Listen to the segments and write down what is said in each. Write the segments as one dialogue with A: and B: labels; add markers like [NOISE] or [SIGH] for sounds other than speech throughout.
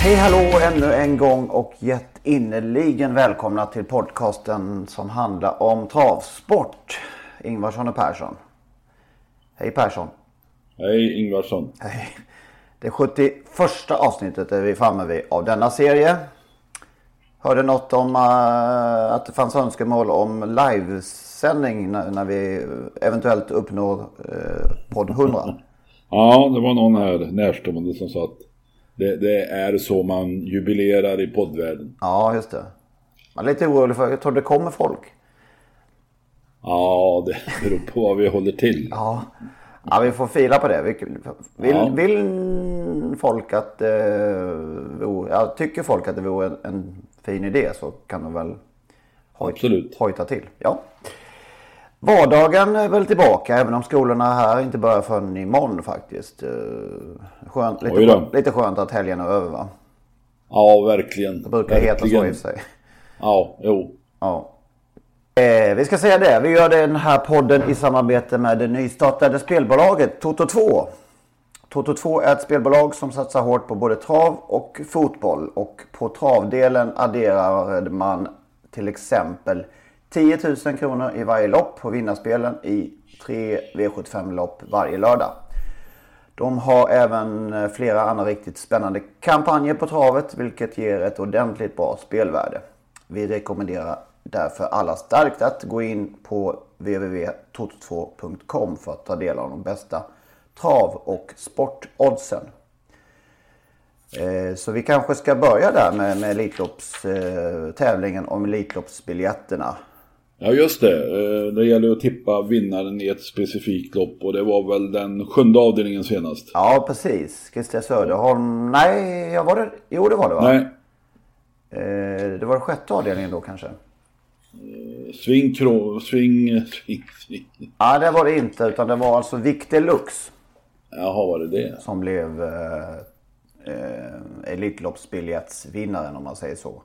A: Hej hallå ännu en gång och hjärtinnerligen välkomna till podcasten som handlar om travsport. Ingvarsson och Persson. Hej Persson.
B: Hej Ingvarsson.
A: Hej. Det 71 avsnittet är vi framme vid av denna serie. Hörde något om uh, att det fanns önskemål om livesändning när, när vi eventuellt uppnår uh, podd 100.
B: Ja, det var någon här närstående som sa att det, det, är så man jubilerar i poddvärlden.
A: Ja, just det. Man är lite orolig för, jag tror det kommer folk.
B: Ja, det beror på vad vi håller till.
A: Ja, ja vi får fila på det. Vill, ja. vill folk att, eh, ja, tycker folk att det vore en, en fin idé så kan de väl hoj,
B: Absolut.
A: hojta till. Ja. Vardagen är väl tillbaka även om skolorna här inte börjar förrän imorgon faktiskt. Eh, skönt, lite, skönt, lite skönt att helgen är över va?
B: Ja, verkligen.
A: Det brukar verkligen. heta så i sig.
B: Ja, jo.
A: Ja. Eh, vi ska säga det. Vi gör den här podden i samarbete med det nystartade spelbolaget Toto 2. Toto 2 är ett spelbolag som satsar hårt på både trav och fotboll. Och på travdelen adderar man till exempel 10 000 kronor i varje lopp på vinnarspelen i tre V75-lopp varje lördag. De har även eh, flera andra riktigt spännande kampanjer på travet vilket ger ett ordentligt bra spelvärde. Vi rekommenderar därför alla starkt att gå in på www.toto2.com för att ta del av de bästa trav och sportoddsen. Eh, så vi kanske ska börja där med, med Elitloppstävlingen om Elitloppsbiljetterna.
B: Ja just det, eh, det gäller att tippa vinnaren i ett specifikt lopp och det var väl den sjunde avdelningen senast.
A: Ja precis, Christer Söderholm, nej, ja, var det, jo det var det va?
B: Nej.
A: Eh, det var den sjätte avdelningen då kanske?
B: Eh, swing, krå, swing, swing, swing.
A: Ja det var det inte utan det var alltså Victor Lux.
B: Jaha, var det det?
A: Som blev eh, eh, Elitloppsbiljettsvinnaren om man säger så.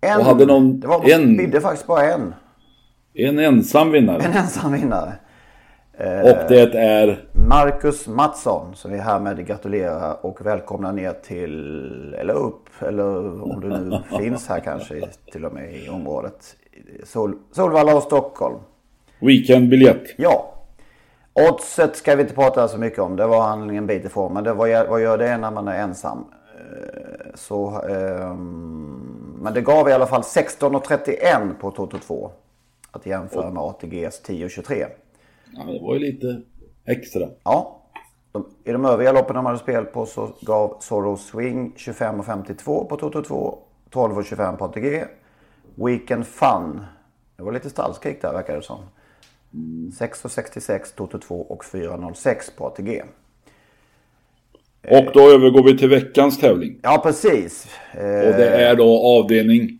A: En,
B: och hade någon,
A: det var, en, bidde faktiskt bara en.
B: En ensam vinnare.
A: En ensam vinnare.
B: Och det är?
A: Marcus Mattsson som vi härmed gratulerar och välkomnar ner till, eller upp, eller om du nu [LAUGHS] finns här kanske till och med i området. Sol, Solvalla och Stockholm.
B: Weekendbiljett.
A: Ja. Oddset ska vi inte prata så mycket om. Det var han en bit ifrån. Men det, vad, vad gör det när man är ensam? Eh, så, um, men det gav i alla fall 16,31 på Toto 2. Att jämföra med ATGs 10,23.
B: Ja, det var ju lite extra.
A: Ja. De, I de övriga loppen de hade spel på så gav Zorro Swing 25,52 på Toto 2. 12,25 på ATG. Weekend Fun. Det var lite stallskrik där verkar det som. Mm. 6,66 Toto 2 och 4,06 på ATG.
B: Och då övergår vi till veckans tävling.
A: Ja, precis.
B: Och det är då avdelning?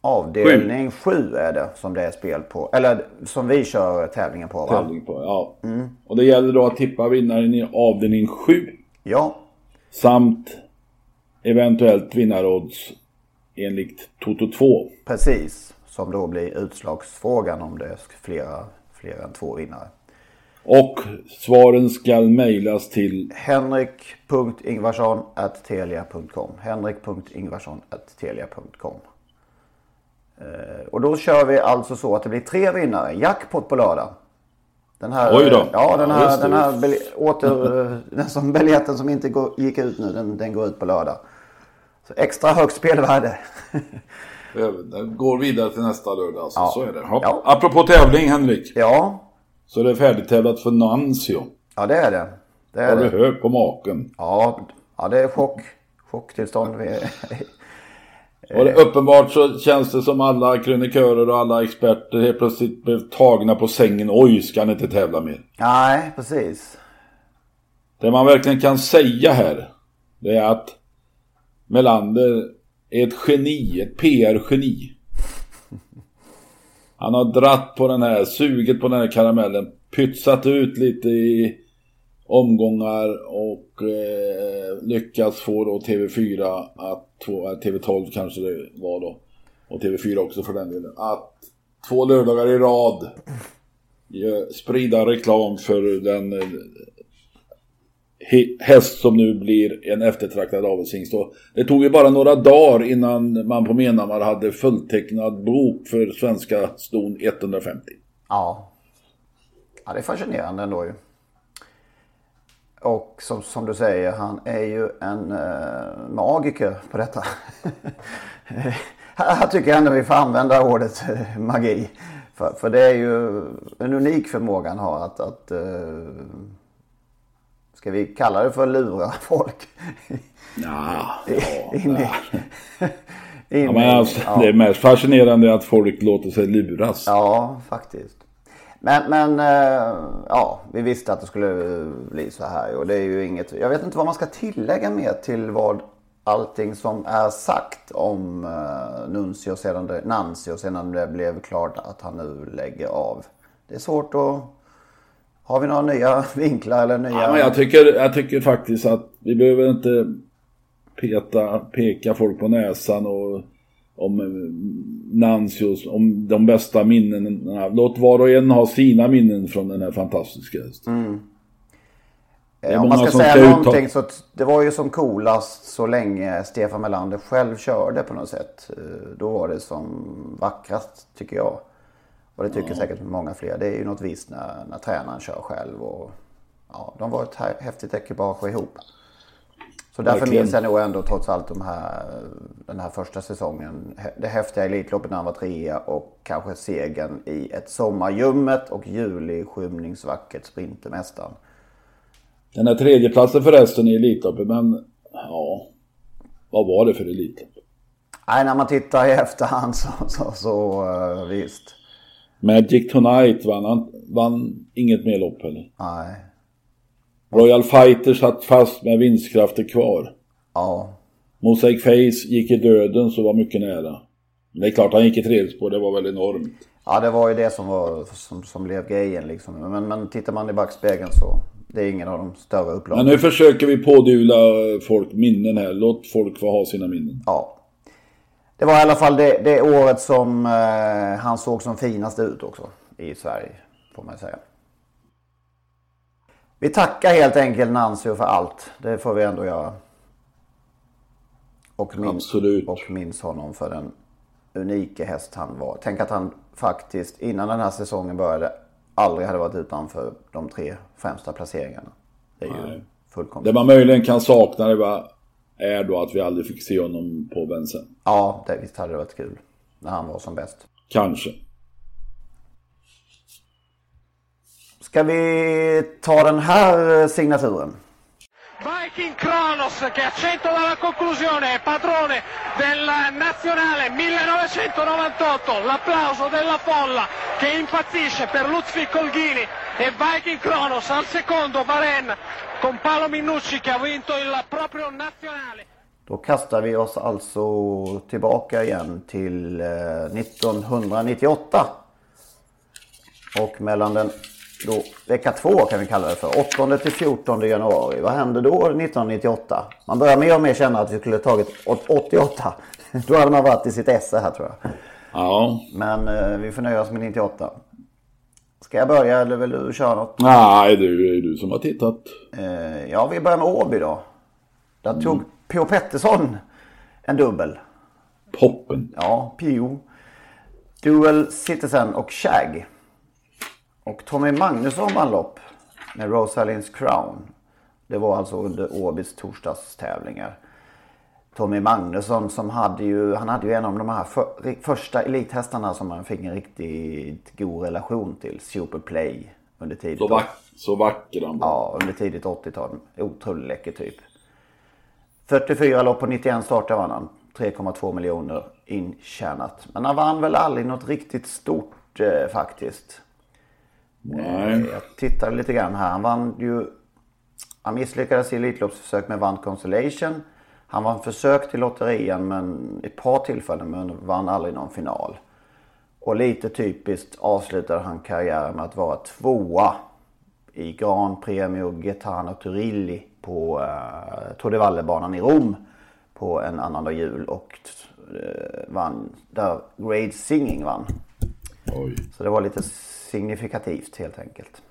A: Avdelning 7 är det som det är spel på. Eller som vi kör tävlingen på
B: va? Tävling på, ja. Mm. Och det gäller då att tippa vinnaren i avdelning 7.
A: Ja.
B: Samt eventuellt vinnarodds enligt Toto 2.
A: Precis. Som då blir utslagsfrågan om det är flera, flera än två vinnare.
B: Och svaren ska mejlas till
A: henrik.ingvarsson.telia.com henrik.ingvarsson.telia.com eh, Och då kör vi alltså så att det blir tre vinnare. Jackpot på lördag.
B: Den här, Oj då.
A: Ja, den här, den här åter, [LAUGHS] den som biljetten som inte går, gick ut nu, den, den går ut på lördag. Så extra högt spelvärde. [LAUGHS]
B: Den går vidare till nästa lördag alltså, ja. så är det. Ja. Apropå tävling Henrik.
A: Ja.
B: Så det är färdigtävlat för Nancio.
A: Ja, det är det. det är
B: Har du hört på maken?
A: Ja, ja, det är chock. Chocktillstånd. [LAUGHS]
B: Och det, uppenbart så känns det som alla krönikörer och alla experter helt plötsligt blev tagna på sängen. Oj, ska han inte tävla mer?
A: Nej, precis.
B: Det man verkligen kan säga här, det är att Melander är ett geni, ett PR-geni. [LAUGHS] Han har dratt på den här, sugit på den här karamellen, pytsat ut lite i omgångar och eh, lyckats få då TV4 att, TV12 eh, kanske det var då, och TV4 också för den delen, att två lördagar i rad sprida reklam för den eh, häst som nu blir en eftertraktad avelshingst. Det tog ju bara några dagar innan man på Menhammar hade fulltecknad bok för svenska ston 150.
A: Ja. Ja, det är fascinerande ändå ju. Och som, som du säger, han är ju en eh, magiker på detta. [LAUGHS] Här tycker jag ändå vi får använda ordet eh, magi. För, för det är ju en unik förmåga han har att, att eh, ska vi kalla det för lura folk?
B: Ja,
A: in i, in
B: ja, men alltså,
A: ja.
B: Det är mest fascinerande att folk låter sig luras.
A: Ja, faktiskt. Men, men eh, ja, vi visste att det skulle bli så här och det är ju inget. Jag vet inte vad man ska tillägga mer till vad allting som är sagt om uh, Nuncio sedan det, Nancio sedan det blev klart att han nu lägger av. Det är svårt att... Har vi några nya vinklar eller nya...
B: Ja, men jag, tycker, jag tycker faktiskt att vi behöver inte peta, peka folk på näsan och om eh, Nancios, om de bästa minnena. Låt var och en ha sina minnen från den här fantastiska hästen. är
A: Eh, Om man ska säga
B: ska
A: någonting så det var ju som coolast så länge Stefan Melander själv körde på något sätt. Eh, Då var det som vackrast tycker jag. Och det tycker säkert många fler. Det är ju något visst när, när tränaren kör själv. Och, ja, de var ett hä- häftigt ekipage ihop. Så därför
B: Verkligen.
A: minns jag nog ändå trots allt de här, den här första säsongen. Det häftiga Elitloppet när han var trea och kanske segern i ett sommarljummet och juli skymningsvackert Sprintermästaren.
B: Den här tredjeplatsen förresten i Elitloppet, men ja, vad var det för Elitlopp?
A: Nej, när man tittar i efterhand så, så, så eh, visst.
B: Magic Tonight vann, han vann inget mer lopp heller.
A: Nej.
B: Royal Fighter satt fast med vinstkrafter kvar.
A: Ja.
B: Mosaic Face gick i döden så var mycket nära. Men det är klart han gick i tredje spår, det var väl enormt.
A: ja, det var ju det som, var, som, som blev grejen liksom. Men, men tittar man i backspegeln så det är ingen av de större
B: Men
A: upplagen.
B: nu försöker vi pådyvla folk minnen här. Låt folk få ha sina minnen.
A: Ja. Det var i alla fall det, det året som eh, han såg som finast ut också i Sverige, får man säga. Vi tackar helt enkelt Nancio för allt. Det får vi ändå göra. Och minns,
B: Absolut.
A: och minns honom för den unika häst han var. Tänk att han faktiskt innan den här säsongen började aldrig hade varit utanför de tre främsta placeringarna. Det är ju
B: Nej.
A: fullkomligt.
B: Det man möjligen kan sakna det var, är då att vi aldrig fick se honom på Bensen.
A: Ja, det, visst hade det varit kul. När han var som bäst.
B: Kanske.
A: Ska vi ta den här eh, signaturen?
C: Viking Kronos che a 100 dalla conclusione è padrone del nazionale 1998, l'applauso della folla che impazzisce per Lutfi Colghini e Viking Kronos al secondo Baren con Paolo Minucci che ha vinto il proprio nazionale.
A: Då kastar vi oss alltså tillbaka igen till eh, 1998. Och mellan den då, vecka två kan vi kalla det för, 8 till 14 januari. Vad hände då 1998? Man börjar mer och mer känna att vi skulle tagit åt- 88. [LAUGHS] Då hade man varit i sitt esse här tror jag.
B: Ja.
A: Men eh, vi får nöja oss med 98. Ska jag börja eller vill du köra något?
B: Nej, det är du som har tittat.
A: Eh, ja, vi börjar med Åby då. Där tog P.O. Pettersson en dubbel.
B: Poppen.
A: Ja, Pio. Dual Citizen och Shag. Och Tommy Magnusson vann lopp med Rosalins Crown. Det var alltså under Åbys torsdagstävlingar. Tommy Magnusson som hade ju, han hade ju en av de här för, första elithästarna som man fick en riktigt god relation till. Superplay. under tidigt,
B: Så, vack, så vacker han var.
A: ja, under tidigt 80-tal. Otroligt läcker typ. 44 lopp på 91 starter vann han. 3,2 miljoner intjänat. Men han vann väl aldrig något riktigt stort eh, faktiskt.
B: Nej.
A: Jag tittade lite grann här. Han vann ju... Han misslyckades i Elitloppsförsök med vann Constellation. Han vann försök till lotterian men ett par tillfällen men vann aldrig någon final. Och lite typiskt avslutade han karriären med att vara tvåa i Grand Premio Gaetano Turilli på uh, Tour de Valle-banan i Rom på en annandag jul och uh, vann där Grade Singing vann.
B: Oj.
A: Så det var lite signifikativt helt enkelt.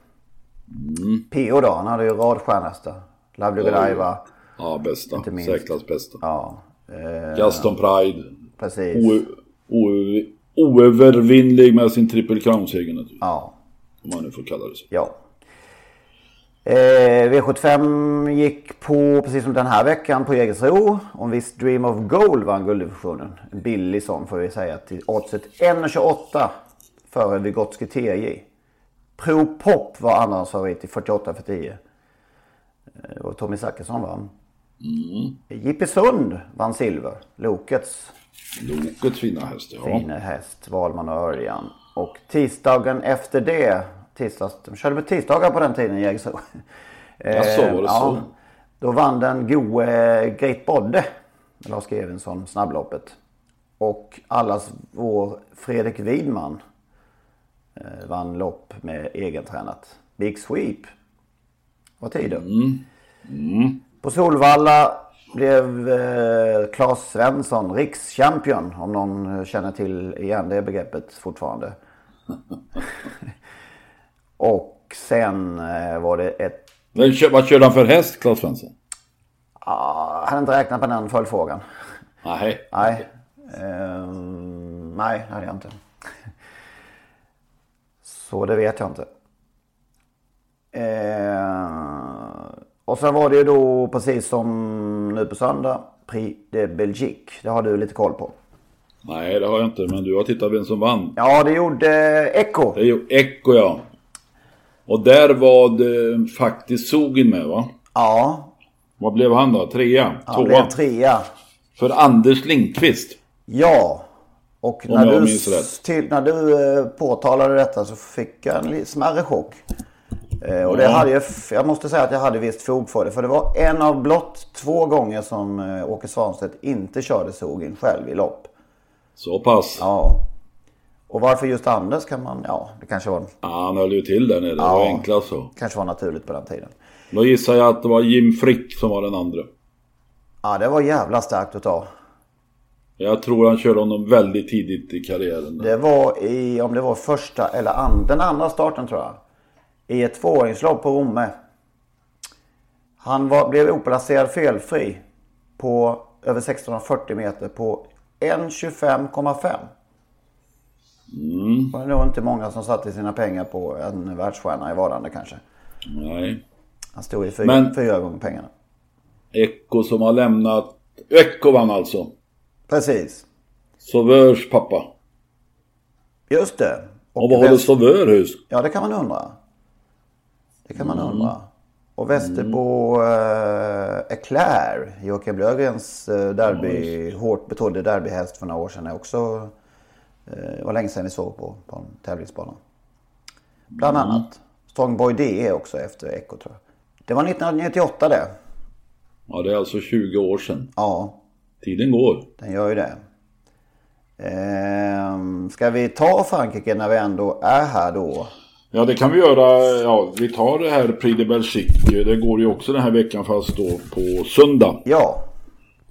A: P.O. då, han hade ju radstjärnhästar. Lovely Godiva.
B: Ja, bästa.
A: Inte minst.
B: Säkrast bästa.
A: Ja, eh,
B: Gaston Pride.
A: precis.
B: Oövervinnlig med sin triple crown-seger.
A: Ja,
B: Om man nu får kalla det så.
A: ja. Eh, V75 gick på, precis som den här veckan, på Jägersro. Om viss Dream of Gold vann gulddivisionen. En billig sån får vi säga. Till oddset 1,28 före Vygotsky TJ. Pro Pop var andrahandsfavorit i 48 för 10. Eh, var Tommy Zachrisson vann. Mm. Jippi Sund vann silver. Lokets
B: Lokets fina häst, ja.
A: fina häst, Valman och Örjan. Och tisdagen efter det, tisdags, de körde på tisdagar på den tiden i Jägersro. [LAUGHS]
B: Jaså, var det så?
A: Då vann den goe Great Bodde, Lars. Evensson, snabbloppet. Och allas vår Fredrik Widman eh, vann lopp med egentränat. Big Sweep var tiden. På Solvalla blev eh, Claes Svensson rikschampion. Om någon eh, känner till igen det begreppet fortfarande. [LAUGHS] Och sen eh, var det ett...
B: Vad körde han för häst, Claes Svensson?
A: Ah, hade inte räknat på den följdfrågan.
B: Nej.
A: Nej. Ehm, nej, det hade jag inte. Så det vet jag inte. Ehm, och sen var det ju då precis som nu på söndag. Prix de Belgique. Det har du lite koll på.
B: Nej, det har jag inte. Men du har tittat vem som vann.
A: Ja, det gjorde Echo.
B: Det ju Echo, ja. Och där var det faktiskt Sogin med, va?
A: Ja,
B: Vad blev han då? Trea?
A: han
B: Tvåa?
A: blev trea.
B: För Anders Lindqvist.
A: Ja. Och när du, till, när du eh, påtalade detta så fick jag en smärre chock. Eh, och det
B: Ja.
A: hade jag, jag måste säga att jag hade visst fog för det. För det var en av blott två gånger som eh, Åke Svanstedt inte körde sågen själv i lopp.
B: Så pass. Ja.
A: Ja. Och varför just Anders kan man, ja det kanske var,
B: Han höll ju till där nere. Det
A: Ja.
B: var enklast så.
A: kanske var naturligt på den tiden.
B: Då gissar jag att det var Jim Frick som var den andra.
A: Ja det var jävla starkt att ta.
B: Jag tror han körde honom väldigt tidigt i karriären.
A: Det var i, om det var första eller an, den andra starten tror jag. I ett tvååringslopp på Romme. Han var, blev oplacerad felfri på över 1640 meter på 1.25,5. Mm. Det var nog inte många som satte sina pengar på en världsstjärna i vardande kanske.
B: Nej.
A: Han stod i fyra,
B: Men-
A: fyra gånger pengarna.
B: Echo som har lämnat... Echo vann alltså.
A: Precis.
B: Sauveurs pappa.
A: Just det.
B: Och vad håller Sauveur hus?
A: Ja, det kan man undra. Det kan man
B: Mm.
A: undra. Och Västerbo eh, Eclair, Joakim Löfgrens eh, derby, hårt betrodde derbyhäst för några år sedan är också... Eh, var länge sedan vi såg på, på en tävlingsbana. Bland
B: Mm.
A: annat. Strongboy DE också efter Echo tror jag. Det var 1998 det.
B: Ja, det är alltså 20 år sedan.
A: Ja,
B: Tiden går.
A: den gör ju det. Ehm, ska vi ta Frankrike när vi ändå är här då?
B: Ja, det kan vi göra. Ja, vi tar det här Prix de Belgique. Det går ju också den här veckan fast då på söndag.
A: Ja,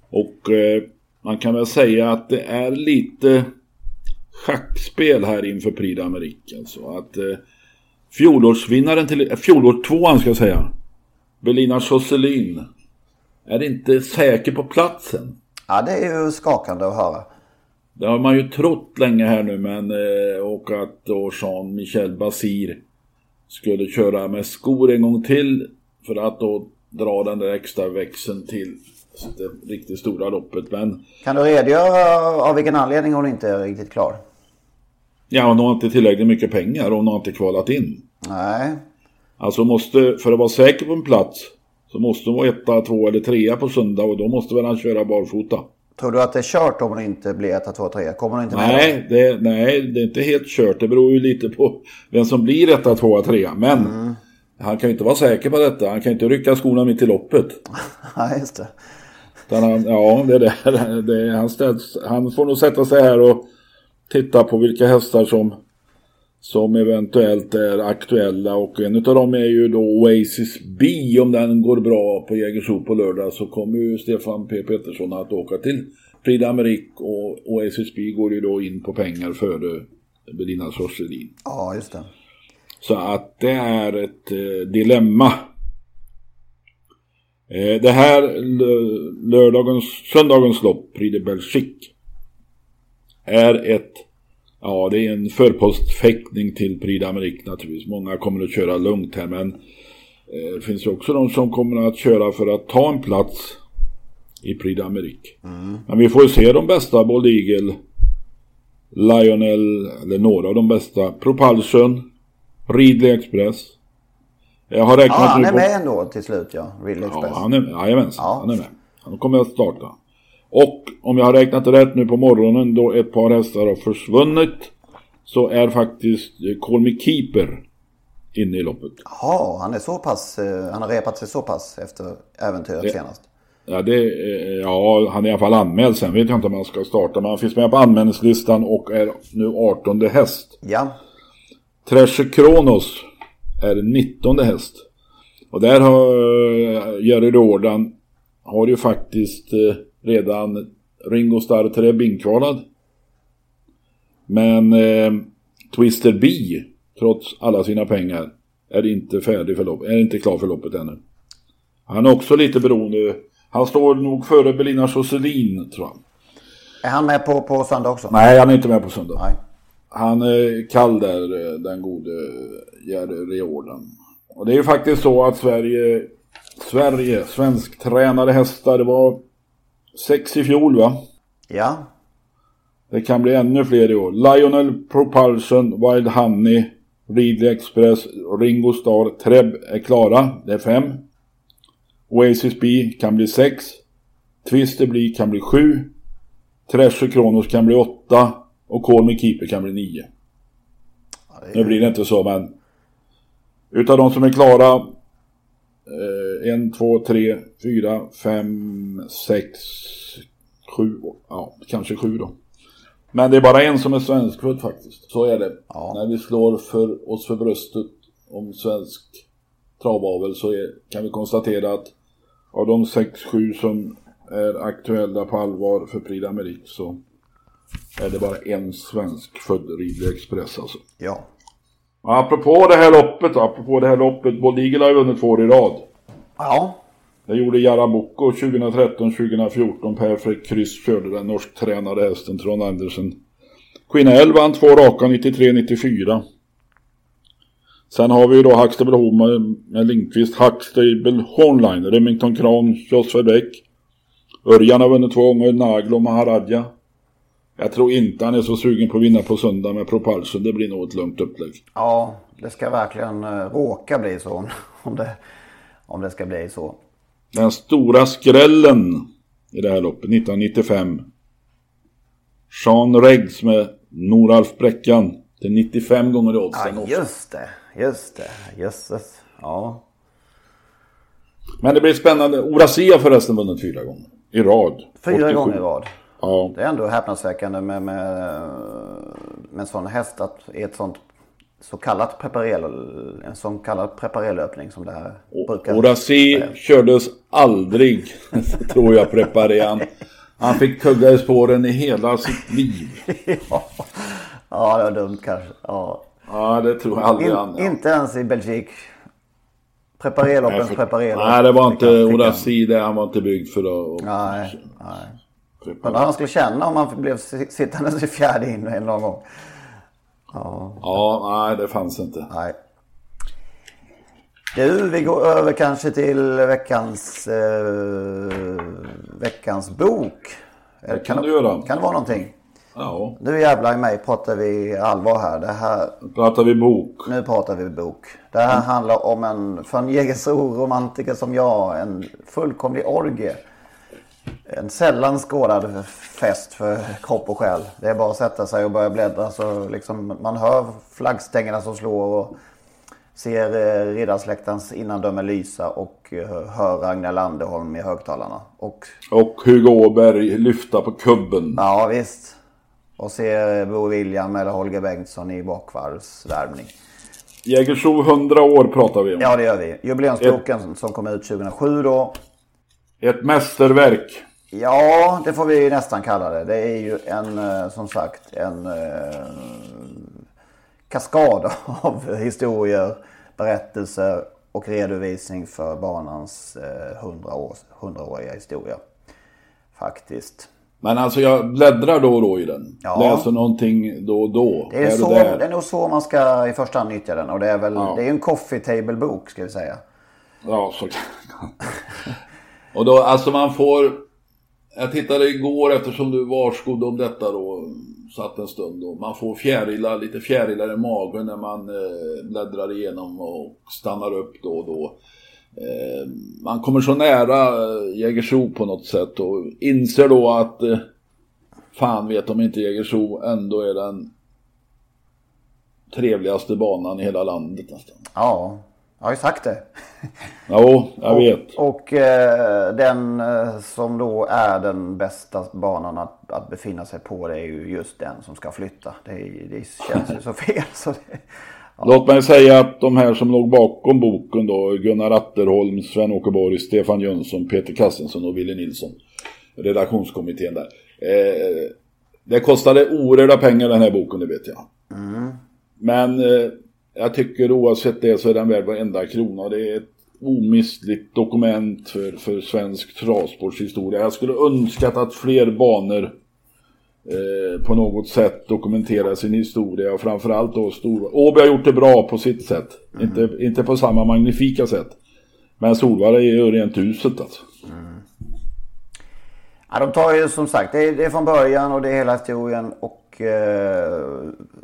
B: Och eh, man kan väl säga att det är lite schackspel här inför Prix d'Amérique. Alltså att eh, fjolårsvinnaren till, eh, fjolårstvåan ska jag säga. Belina Josselin. Är inte säker på platsen.
A: ja det är ju skakande att höra.
B: Det har man ju trott länge här nu men eh, och att då Jean-Michel Basir skulle köra med skor en gång till för att då dra den där extra växeln till det riktigt stora loppet. Men
A: Kan du redogöra av vilken anledning hon inte är riktigt klar?
B: ja, hon har inte tillräckligt mycket pengar och hon har inte kvalat in.
A: Nej.
B: Alltså måste, för att vara säker på en plats så måste hon vara etta, två eller trea på söndag och då måste väl han köra barfota.
A: Tror du att det är kört om hon inte blir etta, två, trea? Kommer hon inte med?
B: Nej det, nej, det är inte helt kört. Det beror ju lite på vem som blir etta, tvåa, trea. Men mm. han kan ju inte vara säker på detta. Han kan ju inte rycka skorna mitt i loppet. [LAUGHS]
A: Nej, just det.
B: Han, ja, det är det. [LAUGHS] det han, ställs, han får nog sätta sig här och titta på vilka hästar som som eventuellt är aktuella och en av dem är ju då Oasis B om den går bra på Jägersro på lördag så kommer ju Stefan P Pettersson att åka till Prix d'Amérique och Oasis B går ju då in på pengar före Belina Sorselin.
A: Ja, just det.
B: Så att det är ett eh, dilemma. Eh, det här lördagens, söndagens lopp, Prix de Belgique, är ett Ja, det är en förpostfäktning till Prix d'Amérique naturligtvis. Många kommer att köra lugnt här men eh, det finns ju också de som kommer att köra för att ta en plats i Prix d'Amérique. Mm. Men vi får ju se de bästa, Bold Eagle, Lionel, eller några av de bästa. Propulsion, Ridley Express.
A: Jag har räknat ja, han är på... med ändå till slut ja, Ridley Express.
B: Ja, han är, jajamensan, ja. han är med. Han kommer att starta. Och om jag har räknat rätt nu på morgonen då ett par hästar har försvunnit så är faktiskt Call Me Keeper inne i loppet.
A: Ja, han är så pass, eh, han har repat sig så pass efter äventyret det, senast.
B: Ja, det, ja, han är i alla fall anmäld. Sen vet jag inte om han ska starta. Men han finns med på anmälningslistan och är nu 18 häst.
A: Ja.
B: Treasure Kronos är 19 häst. Och där har eh, Jerry Jordan har ju faktiskt eh, redan Ringo Starr Treb inkvalad. Men eh, Twister B, trots alla sina pengar, är inte färdig för loppet, är inte klar för loppet ännu. Han är också lite beroende. Han står nog före Belina Josselin tror jag.
A: Är han med på, på söndag också?
B: Nej, han är inte med på söndag.
A: Nej.
B: Han är kall där, den gode Jerry Riordan. Och det är ju faktiskt så att Sverige, Sverige, svensk tränade hästar, det var Sex i fjol va?
A: Ja.
B: Det kan bli ännu fler i år. Lionel Propulsion, Wild Honey, Ridley Express, Ringo Starr, Treb är klara. Det är fem. Oasis B kan bli sex. Twister Blee kan bli sju. Treasure Kronos kan bli åtta. Och Call Me Keeper kan bli nio. Ja, är... Nu blir det inte så men. Utav de som är klara Eh, en, två, tre, fyra, fem, sex, sju, ja kanske sju då. Men det är bara en som är svenskfödd faktiskt. Så är det. Ja. När vi slår för oss för bröstet om svensk travavel så är, kan vi konstatera att av de sex, sju som är aktuella på allvar för Prix d'Amérique så är det bara en svensk född Ridley Express alltså.
A: Ja.
B: Apropå det här loppet, apropå det här loppet, Bold Eagle har ju vunnit två år i rad.
A: Ja.
B: Det gjorde Jaraboko 2013-2014. Per Kryss körde den norsktränade hästen Trond Andersen. Queen vann två raka 93-94. Sen har vi ju då Huxtable Home med, Lindqvist, Huxtable Hornline, Remington Kran, Joss Bäck. Örjan har vunnit två gånger, Naglo Maharadja. Jag tror inte han är så sugen på att vinna på söndag med Propulsion. Det blir nog ett lugnt upplägg.
A: Ja, det ska verkligen uh, råka bli så. [LAUGHS] Om det, om det ska bli så.
B: Den stora skrällen i det här loppet 1995. Sean Reggs med Noralf Bräckan till 95 gånger i oddsen.
A: Ja, just det. Just det. Jösses. Ja.
B: Men det blir spännande. Orasia förresten vunnit fyra gånger i rad.
A: Fyra 87. gånger i rad.
B: Ja.
A: Det är ändå häpnadsväckande med, med, med en sån häst att i ett sånt så kallat preparel, en sån kallad preparellöpning som det här brukar
B: Orasi kördes aldrig, [LAUGHS] tror jag, prepareran. Han fick tugga i spåren i hela sitt liv. [LAUGHS]
A: ja. ja, det var dumt kanske. Ja,
B: ja det tror jag aldrig
A: In,
B: han.
A: Ja. Inte ens i Belgik. Preparelloppens preparel.
B: Nej, det var inte Orasi det. Han var inte byggd för
A: att... Nej, nej. Undrar han skulle känna om han blev sittande i fjärde in en någon gång.
B: Ja. ja, nej det fanns inte.
A: Nej. Du, vi går över kanske till veckans, eh, veckans bok.
B: Det kan, kan du göra.
A: Kan det vara någonting? Ja. Nu jävlar i mig pratar vi allvar här. Det här...
B: Pratar vi bok.
A: Nu pratar vi bok. Det här mm. handlar om en, för en Jägersro-romantiker som jag, en fullkomlig orgie. En sällan skådad fest för kropp och själ. Det är bara att sätta sig och börja bläddra så liksom man hör flaggstängerna som slår och ser eh, innandöme lysa och eh, hör Ragnar Landerholm i högtalarna. Och,
B: och Hugo Åberg lyfta på kubben.
A: Ja visst. Och ser Bo William eller Holger Bengtsson i bakvarvsvärmning.
B: Jägersro 100 år pratar vi om.
A: Ja det gör vi. Jubileumsboken Ett... som kom ut 2007 då.
B: Ett mästerverk.
A: Ja, det får vi nästan kalla det. Det är ju en, eh, som sagt, en eh, kaskad [LAUGHS] av historier, berättelser och redovisning för banans eh, 100 år, 100-åriga historia. Faktiskt.
B: Men alltså jag bläddrar då och då i den. Ja. Läser någonting då och då.
A: Det är, så, det är nog så man ska i första hand nyttja den. Och det är väl, ja. det är en coffee table bok ska vi säga.
B: Ja, så [LAUGHS] Och då, alltså man får... Jag tittade igår eftersom du varskodde om detta då, satt en stund då. Man får fjärilar, lite fjärilar i magen när man eh, bläddrar igenom och stannar upp då och då. Eh, man kommer så nära eh, Jägersro på något sätt och inser då att eh, fan vet om inte Jägersro ändå är den trevligaste banan i hela landet nästan.
A: Ja, jag har ju sagt det.
B: Jo, jag vet.
A: Och, och eh, den eh, som då är den bästa banan att, att befinna sig på det är ju just den som ska flytta. Det, det känns ju så fel. Så det,
B: ja. Låt mig säga att de här som låg bakom boken då, Gunnar Atterholm, Sven-Åke Borg, Stefan Jönsson, Peter Kassensson och Wille Nilsson. Redaktionskommittén där. Eh, det kostade oerhörda pengar den här boken, det vet jag. Mm. Men eh, jag tycker oavsett det så är den värd varenda krona. Det är ett omistligt dokument för, för svensk travsportshistoria. Jag skulle önskat att fler banor eh, på något sätt dokumenterar sin historia och framförallt då stora. Åby har gjort det bra på sitt sätt. Mm. Inte, inte på samma magnifika sätt. Men Solvalla är ju rent uselt alltså. Mm.
A: Ja, de tar ju som sagt, det är, det är från början och det är hela historien och eh,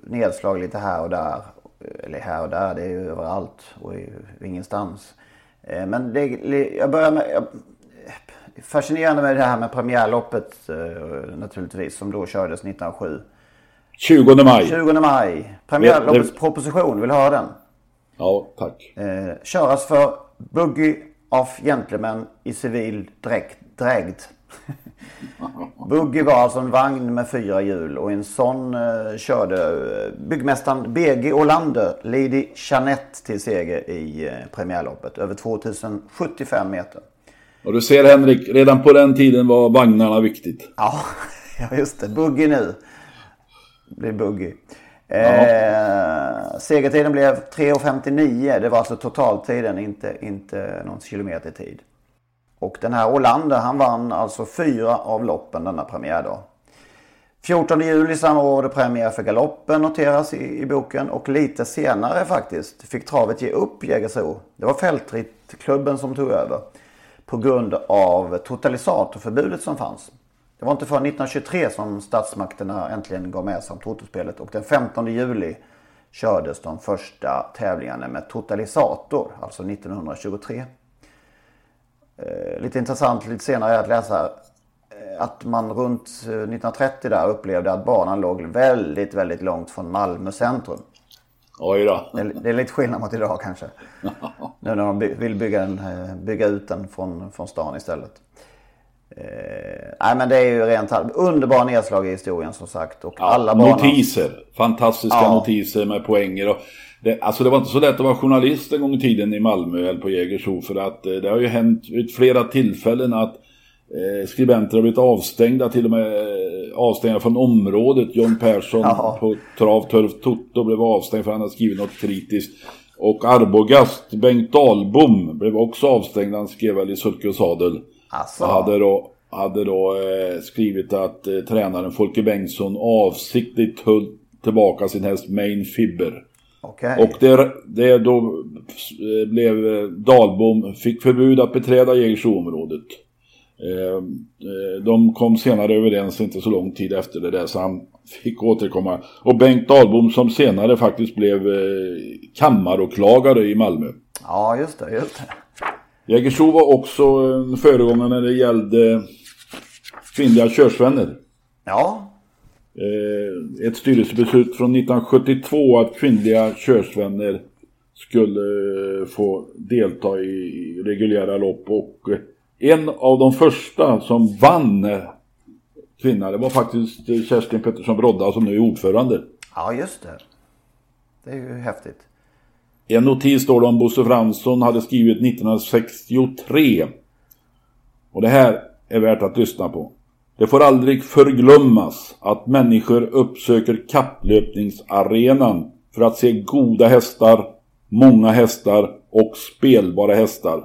A: nedslag lite här och där eller här och där, det är ju överallt och ingenstans. Eh, men det, jag börjar med, fascinerande med det här med premiärloppet eh, naturligtvis som då kördes 1907.
B: 20 maj.
A: 20 maj. Premiärloppets det... proposition, vill höra den?
B: Ja, tack.
A: Eh, köras för Buggy of Gentlemen i civil dräkt, drägd. [LAUGHS] Buggy var alltså en vagn med fyra hjul och en sån eh, körde eh, byggmästaren BG Olander Lady Jeanette till seger i eh, premiärloppet över 2075 meter.
B: Och du ser Henrik, redan på den tiden var vagnarna viktigt.
A: Ja, [LAUGHS] just det. Buggy nu. Det blir Buggy. Eh, segertiden blev 3.59. Det var alltså totaltiden, inte, inte någon kilometertid. Och den här Olander han vann alltså fyra av loppen denna premiärdag. 14 juli samma år var det premiär för galoppen noteras i, i, boken och lite senare faktiskt fick travet ge upp Jägersro. Det var fältrittklubben som tog över på grund av totalisatorförbudet som fanns. Det var inte förrän 1923 som statsmakterna äntligen gav med sig om totospelet och den 15 juli kördes de första tävlingarna med totalisator, alltså 1923. Eh, lite intressant lite senare är att läsa eh, att man runt 1930 där upplevde att banan låg väldigt, väldigt långt från Malmö centrum.
B: Oj då.
A: Det, är, det är lite skillnad mot idag kanske. [LAUGHS] nu när de vill bygga, eh, bygga ut den från, från stan istället. Eh, nej men det är ju rent underbara nedslag i historien som sagt. Och
B: ja, alla banor... Notiser. Fantastiska ja. notiser med poänger. Och det, alltså det var inte så lätt att vara journalist en gång i tiden i Malmö eller på Jägersro för att eh, det har ju hänt vid flera tillfällen att eh, skribenter har blivit avstängda, till och med eh, avstängda från området. John Persson ja. på Trav Turf Toto blev avstängd för att han hade skrivit något kritiskt. Och Arbogast, Bengt Dahlbom, blev också avstängd. Han skrev väl i Sulke och Sadel. Alltså. Och hade då, hade då eh, skrivit att eh, tränaren Folke Bengtsson avsiktligt höll tillbaka sin häst Main Fibber. Okay. Och det, det då eh, blev eh, Dalbom, fick förbud att beträda Jägersroområdet. Eh, de kom senare överens inte så lång tid efter det där så han fick återkomma. Och Bengt Dahlbom som senare faktiskt blev kammaråklagare i Malmö.
A: Ja, just det, just det.
B: Jägersro var också en föregångare när det gällde kvinnliga körsvänner.
A: Ja,
B: ett styrelsebeslut från 1972 att kvinnliga körsvänner skulle eh, få delta i reguljära lopp och eh, en av de första som vann eh, kvinna det var faktiskt eh, Kerstin Pettersson Brodda som nu är ordförande.
A: ja just det. Det är ju häftigt.
B: En notis står det om Bosse Fransson hade skrivit 1963. Och det här är värt att lyssna på. Det får aldrig förglömmas att människor uppsöker kapplöpningsarenan för att se goda hästar, många hästar och spelbara hästar.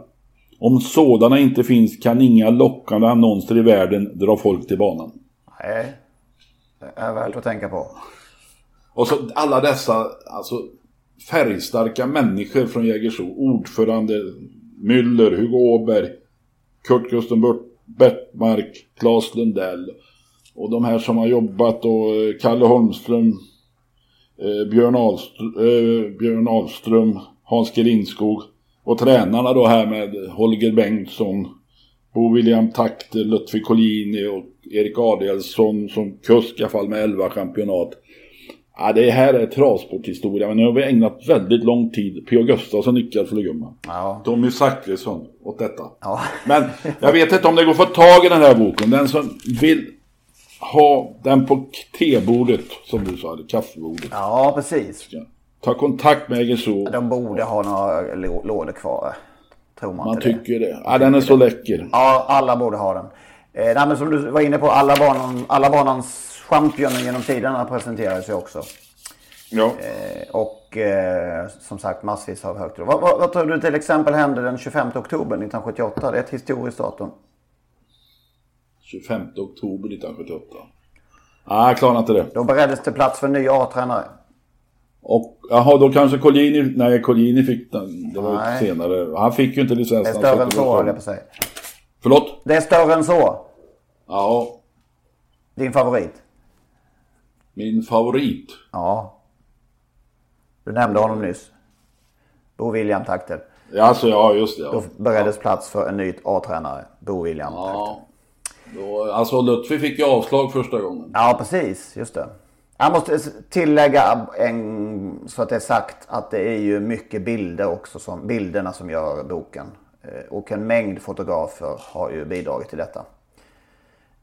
B: Om sådana inte finns kan inga lockande annonser i världen dra folk till banan.
A: Nej, det är värt att tänka på.
B: Och så alla dessa alltså, färgstarka människor från Jägersro. Ordförande Müller, Hugo Åberg, Kurt Gusten Bert- Bettmark, Claes Lundell. Och de här som har jobbat och eh, Kalle Holmström, eh, Björn, Ahlström, eh, Björn Ahlström, Hans Gerinskog Och tränarna då här med Holger Bengtsson, Bo William Takter, Lutfi Collini och Erik Adielsson som kusk i alla fall med 11 championat. Ja, det här är travsporthistoria, men nu har vi ägnat väldigt lång tid. P.O. Gustafsson nickar för Lugumma.
A: Ja,
B: Tommy Zachrisson åt detta.
A: ja. [LAUGHS]
B: Men jag vet inte om det går att få tag i den här boken. Den som vill ha den på tebordet, som du sa, eller kaffebordet.
A: ja precis.
B: Ta kontakt med Jägersro.
A: De borde ha några lå- lådor kvar. Tror man,
B: Man
A: inte det?
B: tycker det. Ja, den är så läcker.
A: Ja, alla borde ha den. Eh, nej, men som du var inne på, alla, banan, alla banans championer genom tiderna presenteras ju också.
B: Ja.
A: Eh, och eh, som sagt massvis av högt. Vad, vad, vad tror du till exempel hände den 25 oktober 1978? Det är ett historiskt datum.
B: 25 oktober 1978. Nej, jag klarar inte det.
A: Då bereddes det plats för en ny A-tränare.
B: Och jaha, då kanske Collini... Nej, Collini fick den. Det var
A: Nej.
B: senare. Han fick ju inte
A: Det
B: licensen.
A: är större än så, höll jag på att säga.
B: Förlåt?
A: Det är större än så.
B: Ja,
A: Din favorit?
B: Min favorit.
A: Ja. Du nämnde honom nyss. Bo William Takter.
B: Ja, alltså, ja, just det. Ja.
A: Då bereddes plats för en ny A-tränare. Bo William Takter.
B: Ja. Då, alltså Lutfi fick ju avslag första gången.
A: Ja, precis. Just det. Jag måste tillägga en, så att det är sagt att det är ju mycket bilder också. Som, bilderna som gör boken. Eh, Och en mängd fotografer har ju bidragit till detta.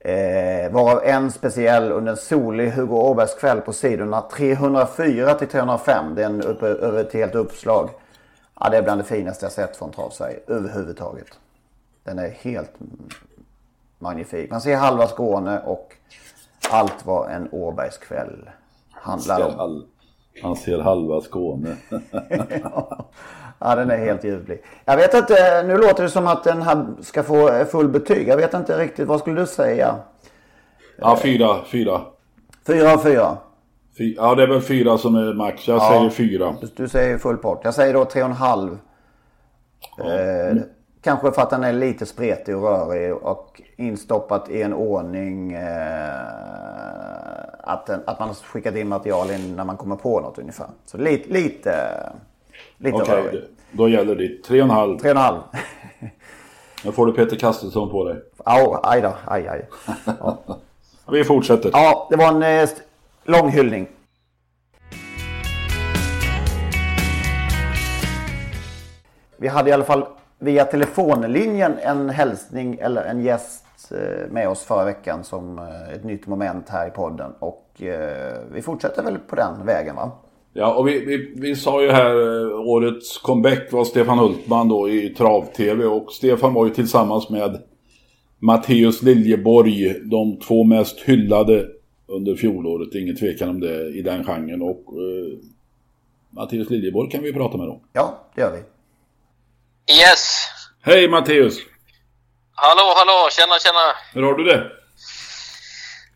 A: Eh, varav en speciell under en solig Hugo Åbergs kväll på sidorna 304 till 305. Det är en uppe, över ett helt uppslag. Ja, det är bland det finaste jag sett från Travsverige överhuvudtaget. Den är helt magnifik. Man ser halva Skåne och allt vad en Åbergs kväll handlar om.
B: Han ser halva Skåne. [LAUGHS] [LAUGHS]
A: Ja, den är helt ljuvlig. Jag vet inte, nu låter det som att den här ska få full betyg. Jag vet inte riktigt, vad skulle du säga?
B: Ja, fyra, fyra.
A: Fyra av fyra.
B: Fy- Ja, det är väl fyra som är max. Jag
A: Ja.
B: säger fyra.
A: Du, du säger full pott. Jag säger då tre och en halv. Eh, kanske för att den är lite spretig och rörig och instoppat i en ordning eh, att, den, att man har skickat in material in när man kommer på något ungefär. Så lite, lite, lite
B: Okej, det- då gäller och en halv. [LAUGHS] Nu får du Peter Kastelsson på dig.
A: Au, aj då, aj aj. [LAUGHS]
B: Vi fortsätter.
A: Ja, det var en eh, lång hyllning. Vi hade i alla fall via telefonlinjen en hälsning eller en gäst eh, med oss förra veckan som eh, ett nytt moment här i podden. Och eh, vi fortsätter väl på den vägen va?
B: Ja, och vi, vi, vi sa ju här eh, årets comeback var Stefan Hultman då i Trav-TV och Stefan var ju tillsammans med Matteus Liljeborg de två mest hyllade under fjolåret, ingen tvekan om det i den genren och eh, Matteus Liljeborg kan vi prata med då.
A: Ja, det gör vi.
D: Yes!
B: Hej Matteus!
D: Hallå, hallå! Tjena, tjena!
B: Hur har du det?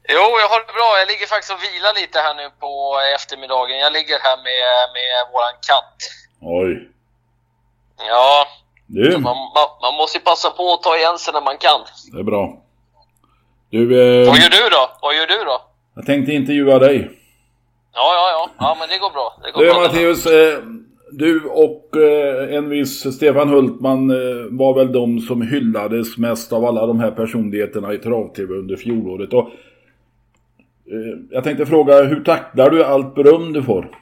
D: Jo, jag har det bra. Jag ligger faktiskt och vilar lite här nu på eftermiddagen. Jag ligger här med, med våran katt.
B: Oj.
D: Ja,
B: Du,
D: man, man, man måste ju passa på att ta igen sig när man kan.
B: det är bra. Du, eh,
D: Vad gör du då? Vad gör du då?
B: Jag tänkte intervjua dig.
D: Ja, ja, ja. Ja, men det går bra. Det går
B: Du
D: bra.
B: Matteus, eh, du och eh, en viss Stefan Hultman eh, var väl de som hyllades mest av alla de här personligheterna i trav-tv under fjolåret. Och, Eh, jag tänkte fråga, hur tacklar du allt beröm du får?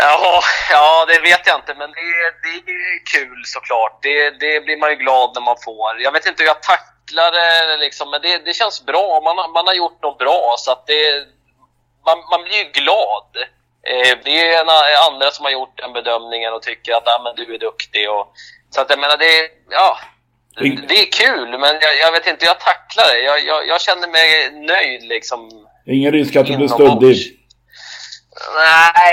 D: Ja, ja, det vet jag inte, men det, det är kul såklart. Det, det blir man ju glad när man får. Jag vet inte hur jag tacklar det, liksom, men det, det känns bra. Man, har- man har gjort något bra, så att det, man, man blir ju glad. Eh, det är en, andra som har gjort den bedömningen och tycker att ah, men du är duktig. Och, så att jag menar, det, ja, det är kul, men jag, jag vet inte jag tacklar det. Jag, jag, jag känner mig nöjd liksom.
B: Ingen risk att du blir stöddig?
D: Nej,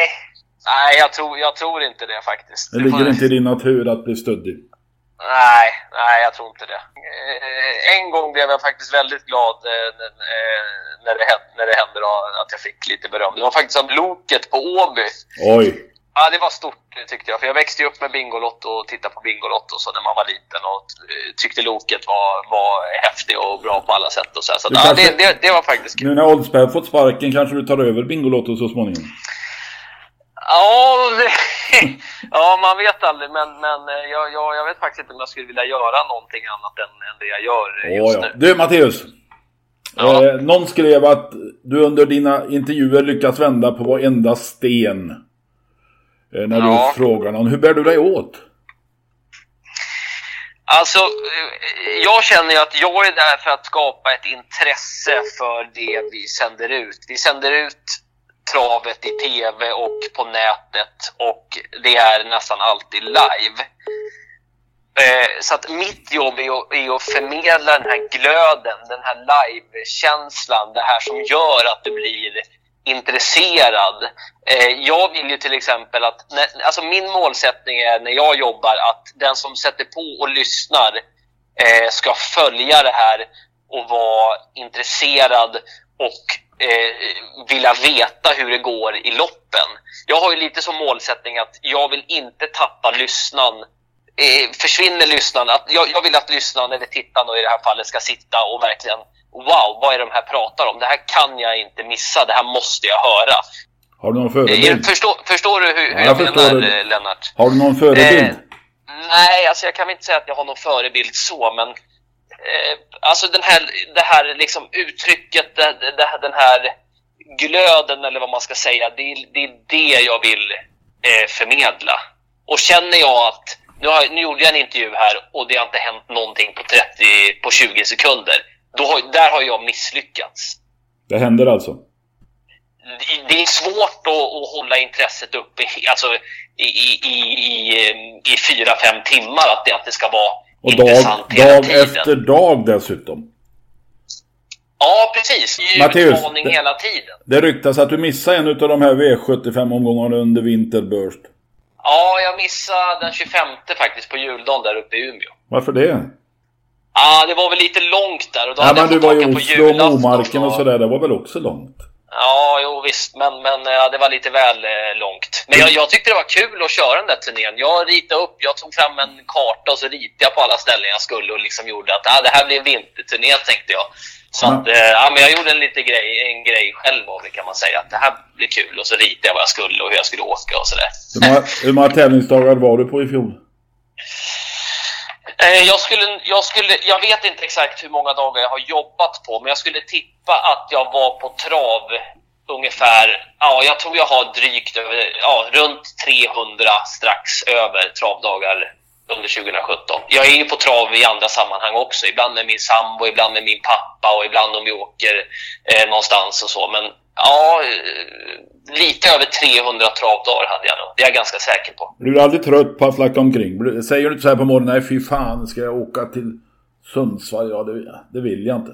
D: nej jag, tror, jag tror inte det faktiskt.
B: Det
D: Det
B: ligger
D: får-
B: inte i din natur att bli stöddig.
D: Nej, nej, jag tror inte det. Eh, En gång blev jag faktiskt väldigt glad eh, eh, när det hände, när det hände då, att jag fick lite beröm. Det var faktiskt av Loket på Åby.
B: Oj!
D: Ja, det var stort eh, tyckte jag. För jag växte ju upp med Bingolotto och tittade på Bingolotto så när man var liten och eh, tyckte Loket var, var häftig och bra på alla sätt. Och så här. så att,
B: Du
D: ja,
B: kanske-
D: det, det, det var faktiskt kul.
B: Nu när Oldsberg fått sparken kanske du tar över Bingolotto så småningom?
D: Ja, det, [LAUGHS] ja, man vet aldrig. Men, men eh, jag, jag, jag vet faktiskt inte om jag skulle vilja göra någonting annat än, än det jag gör just
B: ja.
D: nu.
B: Du Matteus!
D: Ja.
B: Eh, någon skrev att du under dina intervjuer lyckas vända på varenda sten. Eh, när
D: Ja.
B: du frågar någon. Hur bär du dig åt?
D: Alltså, eh, jag känner ju att jag är där för att skapa ett intresse för det vi sänder ut. Vi sänder ut travet i tv och på nätet och det är nästan alltid live. Eh, Så att mitt jobb är att, förmedla den här glöden, den här live-känslan, det här som gör att du blir intresserad. Eh, jag vill ju till exempel att, när, alltså min målsättning är när jag jobbar att den som sätter på och lyssnar eh, ska följa det här och vara intresserad och eh, vilja veta hur det går i loppen. Jag har ju lite som målsättning att jag vill inte tappa lyssnaren eh, försvinner lyssnaren. Att jag, jag vill att lyssnaren eller tittaren i det här fallet ska sitta och verkligen Wow, vad är de här pratar om? Det här kan jag inte missa. Det här måste jag höra.
B: Har du någon
D: Eh,
B: förebild?
D: Förstår, förstår du hur,
B: Ja,
D: jag,
B: jag
D: menar,
B: det.
D: eh, Lennart?
B: Har du någon förebild?
D: Eh, nej, alltså jag kan väl inte säga att jag har någon förebild så, men eh, alltså den här, det här liksom uttrycket, det, det, den här glöden eller vad man ska säga, det, är- det är det jag vill eh, förmedla. Och känner jag att, nu, har, nu gjorde jag en intervju här och det har inte hänt någonting på, 30, på 20 sekunder, har, där har jag misslyckats.
B: Det händer alltså?
D: Det- är svårt att, att hålla intresset uppe alltså, i, i, i, i, fyra, fem timmar. Att det, att det ska vara
B: Och dag,
D: intressant hela
B: dag
D: tiden.
B: efter dag dessutom.
D: Ja, precis. Det är
B: Matteus,
D: utmaning
B: det-
D: hela tiden.
B: Det ryktas att du missade en av de här V75-omgångarna under Vinterburst.
D: Ja, jag missade den 25 faktiskt på juldagen där uppe i Umeå.
B: Varför det?
D: Ja, det var väl lite långt där. Och då
B: Ja, men du var
D: på
B: Oslo och Momarken och sådär. Det var väl också långt?
D: Ja, jo visst, men, men ja, det var lite väl eh, långt. Men jag, jag tyckte det var kul att köra den där turnén. Jag ritade upp, jag tog fram en karta och så ritade jag på alla ställen jag skulle och liksom gjorde att ah, det här blir en vinterturné tänkte jag. Så
B: Ja.
D: att, eh, ja, men jag gjorde en liten grej, en grej själv av det kan man säga. Att det här blir kul och så ritade jag vad jag skulle och hur jag skulle åka och sådär.
B: Hur många, hur många tävlingsdagar var du på i fjol?
D: Eh, jag, skulle, jag, skulle, jag vet inte exakt hur många dagar jag har jobbat på, men jag skulle tippa att jag var på trav ungefär, ja jag tror jag har drygt över, ja runt 300 strax över travdagar under 2017. Jag är ju på trav i andra sammanhang också, ibland med min sambo, ibland med min pappa och ibland om vi åker eh, någonstans och så. Men ja, eh, lite över 300 travdagar hade jag nog, det är jag ganska säker på.
B: Blir du aldrig trött på att flacka omkring? Säger du inte så här på morgonen, nej fy fan, ska jag åka till Sundsvall? Ja, det, det vill jag inte.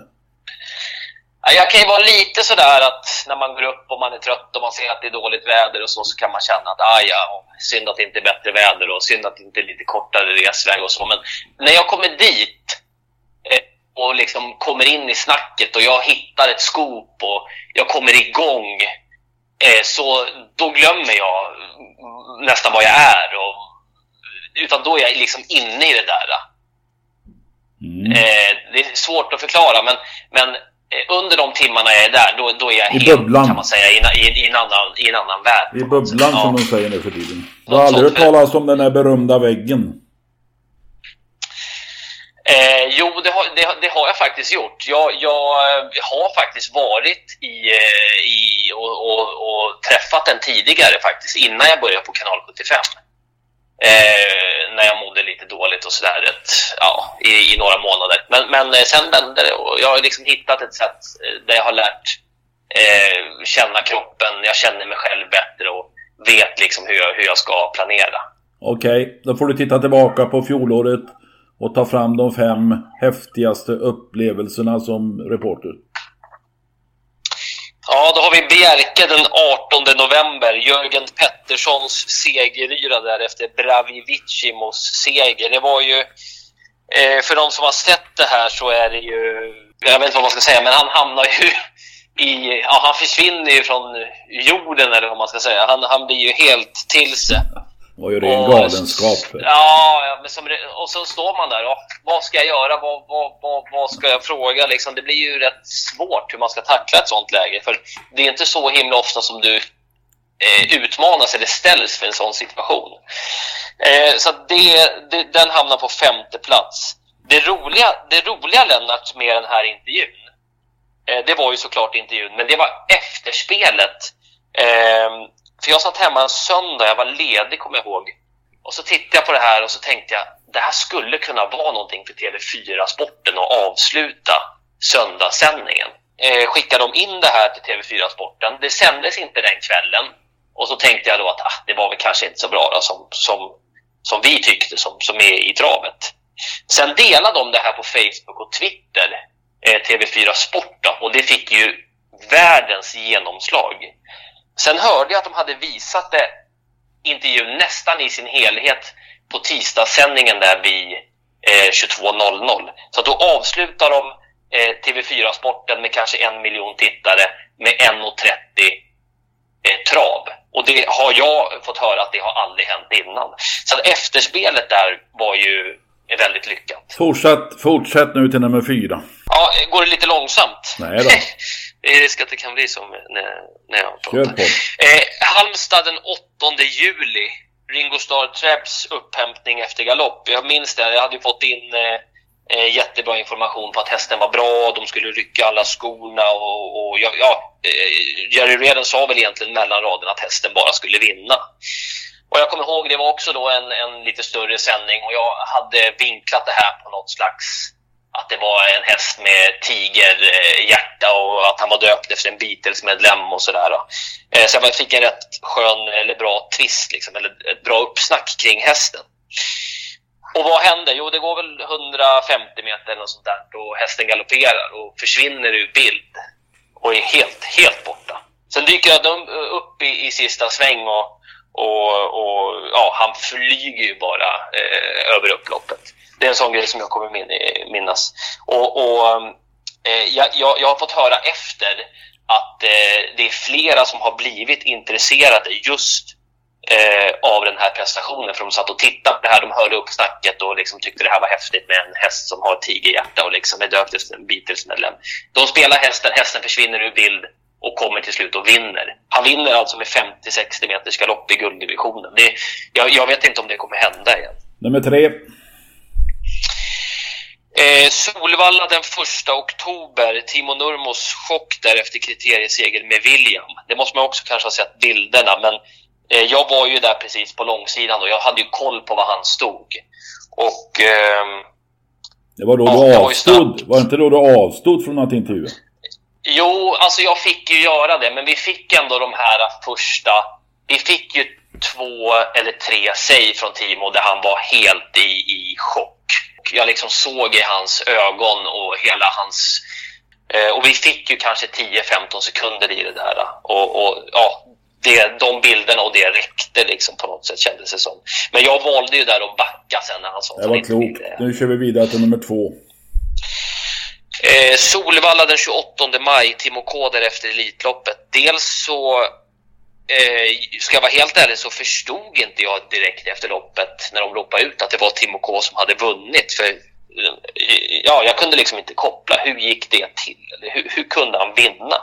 D: Ja, Jag kan ju vara lite sådär att när man går upp och man är trött och man ser att det är dåligt väder och så, så kan man känna att aj, ja, synd att det inte är bättre väder och synd att det inte är lite kortare resväg och så. Men när jag kommer dit eh, och liksom kommer in i snacket och jag hittar ett skop och jag kommer igång, eh, så då glömmer jag nästan vad jag är. Och, utan då är jag liksom inne i det där.
B: Mm.
D: Eh, det är svårt att förklara, men, men eh, under de timmarna jag är där, då, då är jag
B: I
D: helt,
B: bubblan.
D: kan man säga, i, en- i, i, en, annan, i en annan värld.
B: I bubblan
D: Ja.
B: som de säger nu för tiden.
D: Något
B: har aldrig hört talas om den där berömda väggen?
D: Eh, jo, det har, det, det har jag faktiskt gjort. Jag, jag eh, har faktiskt varit i, eh, i och, och, och träffat den tidigare faktiskt, innan jag började på kanal 75. Eh, när jag mådde lite dåligt och sådär ja, i, i några månader. Men, men eh, sen vände det och jag har liksom hittat ett sätt där jag har lärt eh, känna kroppen, jag känner mig själv bättre och vet liksom hur jag, hur jag ska planera.
B: Okej, då får du titta tillbaka på fjolåret och ta fram de fem häftigaste upplevelserna som reporter.
D: Ja, då har vi Bjerke den 18 november. Jörgen Petterssons segeryra där efter Bravivicimos seger. Det var ju... Eh, för de som har sett det här så är det ju... Jag vet inte vad man ska säga, men han hamnar ju i... Ja, han försvinner ju från jorden eller vad man ska säga. Han, han blir ju helt till sig.
B: Var ju ren
D: Och-
B: galenskap.
D: Ja, men som, och så står man där. Ja, vad ska jag göra? Vad, vad, vad, vad ska jag fråga? Liksom, det blir ju rätt svårt hur man ska tackla ett sånt läge. För det är inte så himla ofta som du eh, utmanas eller ställs för en sån situation. Eh, så det, det, den hamnar på femte plats. Det roliga, det roliga Lennart med den här intervjun, eh, det var ju såklart intervjun, men det var efterspelet. Eh, för jag satt hemma en söndag, jag var ledig kommer jag ihåg. Och så tittade jag på det här och så tänkte jag, det här skulle kunna vara någonting för TV4-sporten att avsluta söndagssändningen. Eh, skickade de in det här till TV4-sporten. Det sändes inte den kvällen. Och så tänkte jag då att ah, det var väl kanske inte så bra då, som, som, som vi tyckte som, som är i travet. Sen delade de det här på Facebook och Twitter, eh, TV4 Sport då, och det fick ju världens genomslag. Sen hörde jag att de hade visat det intervjun nästan i sin helhet på tisdagssändningen där vid eh, 22.00. Så då avslutar de eh, TV4-sporten med kanske en miljon tittare med 1.30 eh, trav. Och det har jag fått höra att det har aldrig hänt innan. Så att efterspelet där var ju väldigt lyckat.
B: Fortsätt, fortsätt nu till nummer fyra.
D: Ja, går det lite långsamt?
B: Nej då. [LAUGHS]
D: det är risk att det kan bli så när, när jag pratar. Eh, Halmstad den 8 juli. Ringo Starr Trebs upphämtning efter galopp. Jag minns det, jag hade ju fått in eh, eh, jättebra information på att hästen var bra, de skulle rycka alla skorna och, och ja, ja, eh, Jerry Reden sa väl egentligen mellan raderna att hästen bara skulle vinna. Och jag kommer ihåg, det var också då en, en lite större sändning och jag hade vinklat det här på något slags att det var en häst med tigerhjärta och att han var döpt efter en Beatles-medlem och sådär. Eh, så jag fick en rätt skön eller bra twist, liksom, eller ett bra uppsnack kring hästen. Och vad händer? Jo, det går väl 150 meter eller sånt där och hästen galopperar och försvinner ur bild och är helt, helt borta. Sen dyker de upp i, i sista sväng och, och, och ja, han flyger ju bara eh, över upploppet. Det är en sån grej som jag kommer minnas. Och, och mm, eh, jag, jag, jag har fått höra efter att eh, det är flera som har blivit intresserade just eh, av den här prestationen. För de satt och tittade på det här, de hörde upp snacket och liksom tyckte det här var häftigt med en häst som har tigerhjärta och liksom är döpt efter en Beatles-medlem. De spelar hästen, hästen försvinner ur bild och kommer till slut och vinner. Han vinner alltså med 50-60 meters galopp i gulddivisionen. Det, jag, jag vet inte om det kommer hända igen.
B: Nummer tre.
D: Eh, Solvalla den 1 oktober. Timo Nurmos chock där efter kriterieseger med William. Det måste man också kanske ha sett bilderna, men eh, jag var ju där precis på långsidan och jag hade ju koll på var han stod. Och ehm,
B: Det var då
D: Ja,
B: du
D: var
B: avstod.
D: snabbt.
B: Var det inte då du avstod från att intervjua?
D: Jo, alltså jag fick ju göra det, men vi fick ändå de här första... Vi fick ju två eller tre säg från Timo där han var helt i, i chock. Jag liksom såg i hans ögon och hela hans... Eh, och vi fick ju kanske 10-15 sekunder i det där. Och, och ja, det, de bilderna och det räckte liksom på något sätt kändes det som. Men jag valde ju där att backa sen när han sa att
B: Det var klokt. Nu kör vi vidare till nummer två.
D: Eh, Solvalla den 28 maj, Timo K därefter Elitloppet. Dels så, eh, ska jag vara helt ärlig, så förstod inte jag direkt efter loppet när de ropade ut att det var Timo K som hade vunnit. För eh, ja, jag kunde liksom inte koppla. Hur gick det till? Eller hur, hur kunde han vinna?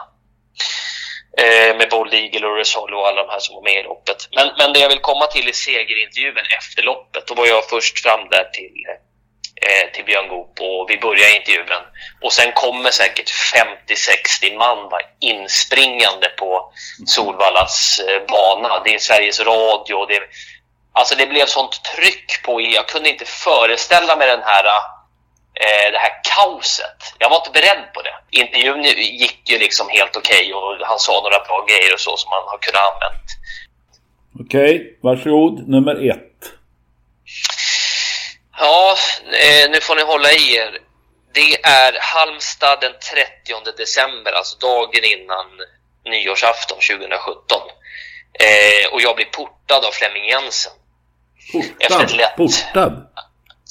D: Eh, med Bold Eagle och Resolo och alla de här som var med i loppet. Men, men det jag vill komma till i segerintervjun efter loppet. Då var jag först fram där till, eh, eh, till Björn Goop och vi börjar intervjun. Och sen kommer säkert 50-60 man va, inspringande på Solvallas eh, bana. Det är Sveriges Radio. Det, alltså det blev sånt tryck på Jag kunde inte föreställa mig den här eh, det här kaoset. Jag var inte beredd på det. Intervjun gick ju liksom helt okej okay och han sa några bra grejer och så som man har kunnat använt.
B: Okej, okay, varsågod. Nummer ett.
D: Ja, eh, nu får ni hålla i er. Det är Halmstad den 30 december, alltså dagen innan nyårsafton 2017. Eh, och jag blir portad av Flemming Jensen.
B: Portad? Portad?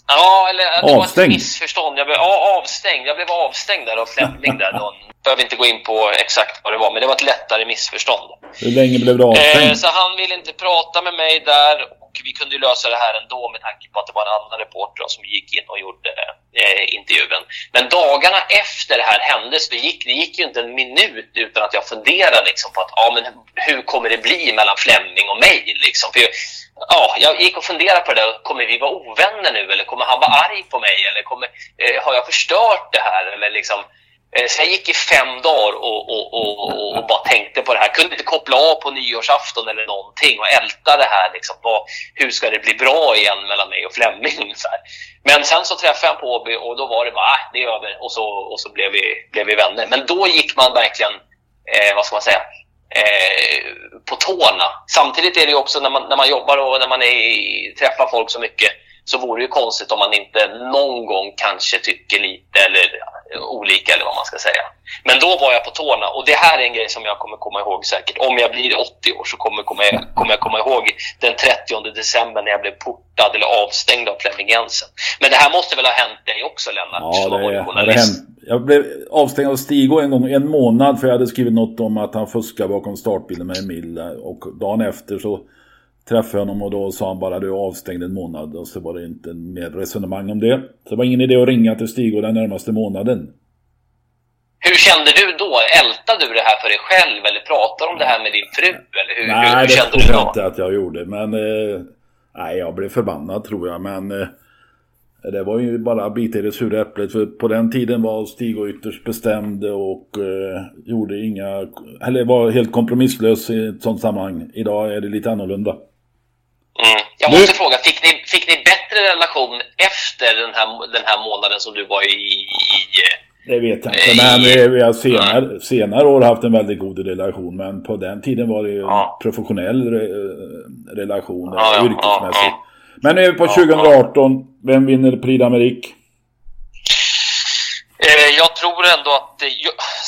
D: Ja, eller det avstängd. var ett missförstånd. Jag blev, ja, avstängd. Jag blev avstängd där av Fleming där. Då. [LAUGHS] Behöver inte gå in på exakt vad det var, men det var ett lättare missförstånd.
B: Hur länge blev du avstängd?
D: Eh, så han ville inte prata med mig där och vi kunde ju lösa det här ändå med tanke på att det var en annan reporter som gick in och gjorde eh, intervjun. Men dagarna efter det här hände så det gick det gick ju inte en minut utan att jag funderade liksom på att ja, men hur kommer det bli mellan Flemming och mig? Liksom? För ja, jag gick och funderade på det där. Kommer vi vara ovänner nu eller kommer han vara arg på mig? Eller kommer, eh, har jag förstört det här? Eller liksom, Eh, så jag gick i fem dagar och, och, och, och, bara tänkte på det här. Kunde inte koppla av på nyårsafton eller någonting och älta det här. Liksom, vad, hur ska det bli bra igen mellan mig och Flemming? [LAUGHS] Ungefär. Men sen så träffade jag på Åby och då var det bara, ah, det är över. Och så, och så blev, vi, blev vi vänner. Men då gick man verkligen, eh, vad ska man säga, eh, på tårna. Samtidigt är det ju också när man, när man jobbar och när man är, träffar folk så mycket så vore det ju konstigt om man inte någon gång kanske tycker lite eller olika eller vad man ska säga. Men då var jag på tårna och det här är en grej som jag kommer komma ihåg säkert. Om jag blir 80 år så kommer, kommer, jag, kommer jag komma ihåg den 30 december när jag blev portad eller avstängd av Flemming Jensen. Men det här måste väl ha hänt dig också Lennart?
B: Ja, det, det, det hänt. Jag blev avstängd av Stigo en gång, en månad för jag hade skrivit något om att han fuskade bakom startbilen med Emil. Och dagen efter så träffade honom och då sa han bara du är avstängd en månad. Och så var det inte mer resonemang om det. Så det var ingen idé att ringa till Stigo den närmaste månaden.
D: Hur kände du då? Ältade du det här för dig själv eller pratade om det här med din fru? Eller hur,
B: nej,
D: hur, hur
B: det tror jag inte att jag gjorde. Men eh, nej, jag blev förbannad tror jag. Men eh, det var ju bara bita i det sura äpplet. För på den tiden var Stig ytterst bestämd och eh, gjorde inga... Eller var helt kompromisslös i ett sånt sammanhang. Idag är det lite annorlunda.
D: Mm. Jag måste du... fråga, fick ni, fick ni bättre relation efter den här, den här månaden som du var i... i
B: det vet jag inte, men vi har senare, senare år haft en väldigt god relation. Men på den tiden var det ju ja. professionell re, relation, ja, ja, yrkesmässigt. Men nu är vi på 2018. Vem vinner Prix d'Amérique?
D: Eh, jag tror ändå att...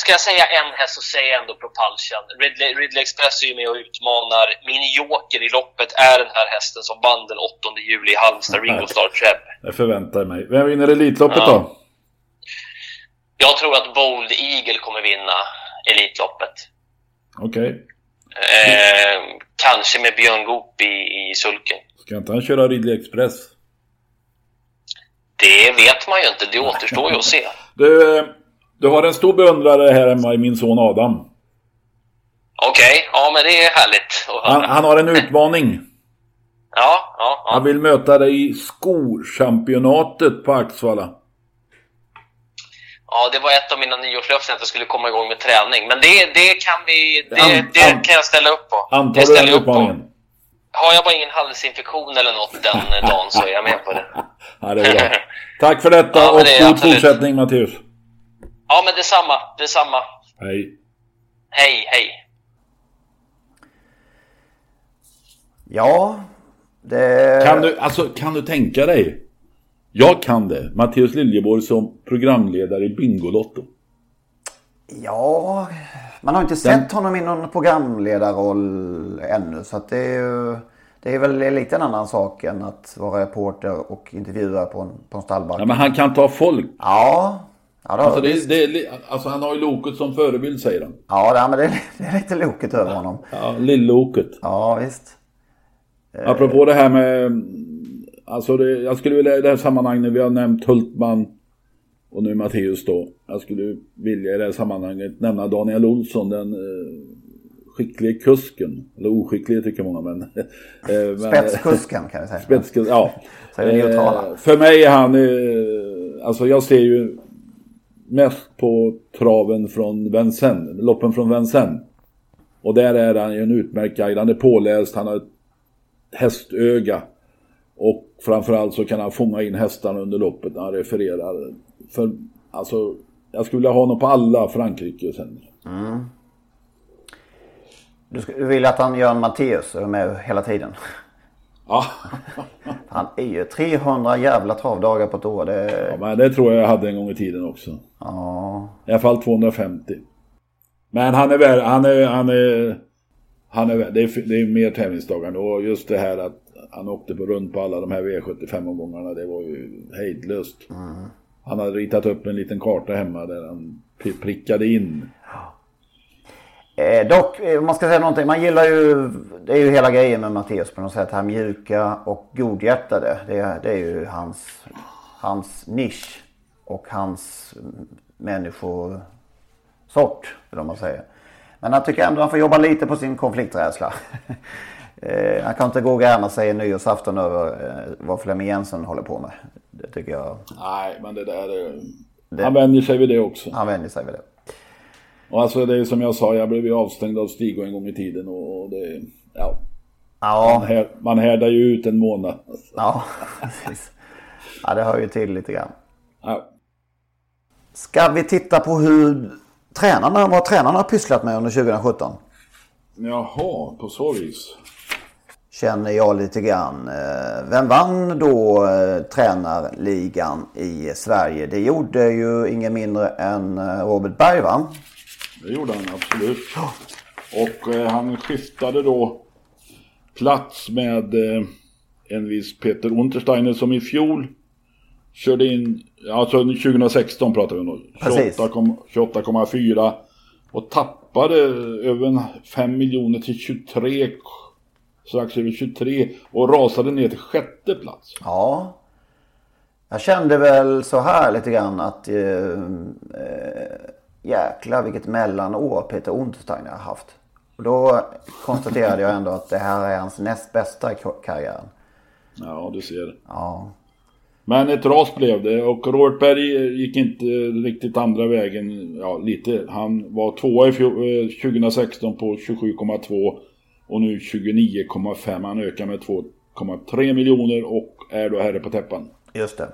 D: Ska jag säga en häst så säger jag ändå Propulsion. Ridley, Ridley Express är ju med och utmanar. Min joker i loppet är den här hästen som vann den 8 juli i Halmstad, Ringo Star Treb.
B: Jag förväntar mig. Vem vinner Elitloppet ja. då?
D: Jag tror att Bold Eagle kommer vinna Elitloppet.
B: Okej. Okay.
D: Eh, kanske med Björn Goop i, i sulken.
B: Ska inte han köra Ridley Express?
D: Det vet man ju inte, det återstår ju att se. [LAUGHS]
B: Du, du har en stor beundrare här hemma i min son Adam.
D: Okej, okay, ja men det är härligt
B: han, han, har en utmaning.
D: ja, ja, ja.
B: Han vill möta dig i skochampionatet på Axvalla.
D: Ja, det var ett av mina nyårslöften att jag skulle komma igång med träning. Men det, det kan vi... Det, det an, kan jag ställa upp på.
B: Antar du den utmaningen?
D: Har jag bara ingen halsinfektion eller något den [LAUGHS] dagen så är jag med på det.
B: ja, det är bra. [LAUGHS] Tack för detta ja, och det god absolut. fortsättning Mattias.
D: Ja, men detsamma. Detsamma.
B: Hej.
D: Hej, hej.
A: Ja, det...
B: Kan du, alltså, kan du tänka dig? Jag kan det. Mattias Liljeborg som programledare i Bingolotto.
A: Ja, man har inte sett honom i någon programledarroll ännu. Så att det är ju... Det är väl lite en annan sak än att vara reporter och intervjua på en, på en stallback.
B: Ja, men han kan ta folk.
A: Ja. ja
B: det alltså, det, det, alltså han har ju Loket som förebild säger han.
A: Ja, det, men det, det är lite Loket över honom.
B: Ja, Lill-Loket.
A: Ja, visst.
B: Apropå det här med alltså det, jag skulle vilja i det här sammanhanget, vi har nämnt Hultman och nu Matteus då. Jag skulle vilja i det här sammanhanget nämna Daniel Olsson, den eh, skicklige kusken. Eller oskicklige tycker många men... [LAUGHS]
A: eh, Spetskusken kan vi säga.
B: Spetskus, ja. [LAUGHS]
A: Så eh,
B: för mig är han, alltså jag ser ju mest på traven från Vincennes, loppen från Vincennes. Och där är han ju en utmärkt guide. Han är påläst, han har ett hästöga. Och framförallt så kan han fånga in hästarna under loppet han refererar. För alltså, jag skulle vilja ha honom på alla Frankrike sen. Mm.
A: Du, vill att han gör en Matteus och är med hela tiden?
B: Ja. [LAUGHS]
A: han är ju 300 jävla travdagar på ett år.
B: Det... Ja, men det tror jag jag hade en gång i tiden också.
A: Ja.
B: I alla fall 250. Men han är väl, han är, han är, han är, det är, det är mer tävlingsdagar och just det här att han åkte på runt på alla de här V75-omgångarna, det var ju hejdlöst. Mm. Han hade ritat upp en liten karta hemma där han prickade in.
A: Eh, dock, eh, om man ska säga någonting, man gillar ju, det är ju hela grejen med Matteus på något sätt, här mjuka och godhjärtade. Det, det är ju hans, hans nisch och hans människosort, vill man säger. Men han tycker ändå han får jobba lite på sin konflikträdsla. [LAUGHS] eh, han kan inte gå och gärna säga nyårsafton över eh, vad Flemming Jensen håller på med. Det tycker jag.
B: Nej, men det där... Det, han vänjer sig vid det också.
A: Han vänjer sig vid det.
B: Och alltså det är som jag sa, jag blev ju avstängd av Stig en gång i tiden och det... Ja.
A: ja.
B: Man, här, man härdar ju ut en månad.
A: Ja, precis. Ja, det hör ju till lite grann.
B: Ja.
A: Ska vi titta på hur tränarna, vad tränarna har pysslat med under 2017?
B: Jaha, på så vis.
A: Känner jag lite grann. Eh, vem vann då eh, tränarligan i Sverige? Det gjorde ju ingen mindre än eh, Robert Berg va?
B: Det gjorde han absolut. Och eh, han skiftade då plats med eh, en viss Peter Untersteiner som i fjol körde in, alltså 2016 pratar vi om 28,4 och tappade över 5 miljoner till 23, strax över 23 och rasade ner till sjätte plats.
A: Ja. Jag kände väl så här lite grann att eh, eh jäklar vilket mellanår Peter Untersteiner har haft. Och då konstaterade jag ändå att det här är hans näst bästa i karriären.
B: Ja, du ser.
A: Ja.
B: Men ett ras blev det och Robert Berg gick inte riktigt andra vägen. Ja, lite. Han var tvåa i 2016 eh, på 27,2 och nu 29,5. Han ökar med 2,3 miljoner och är då herre på täppan.
A: Just det.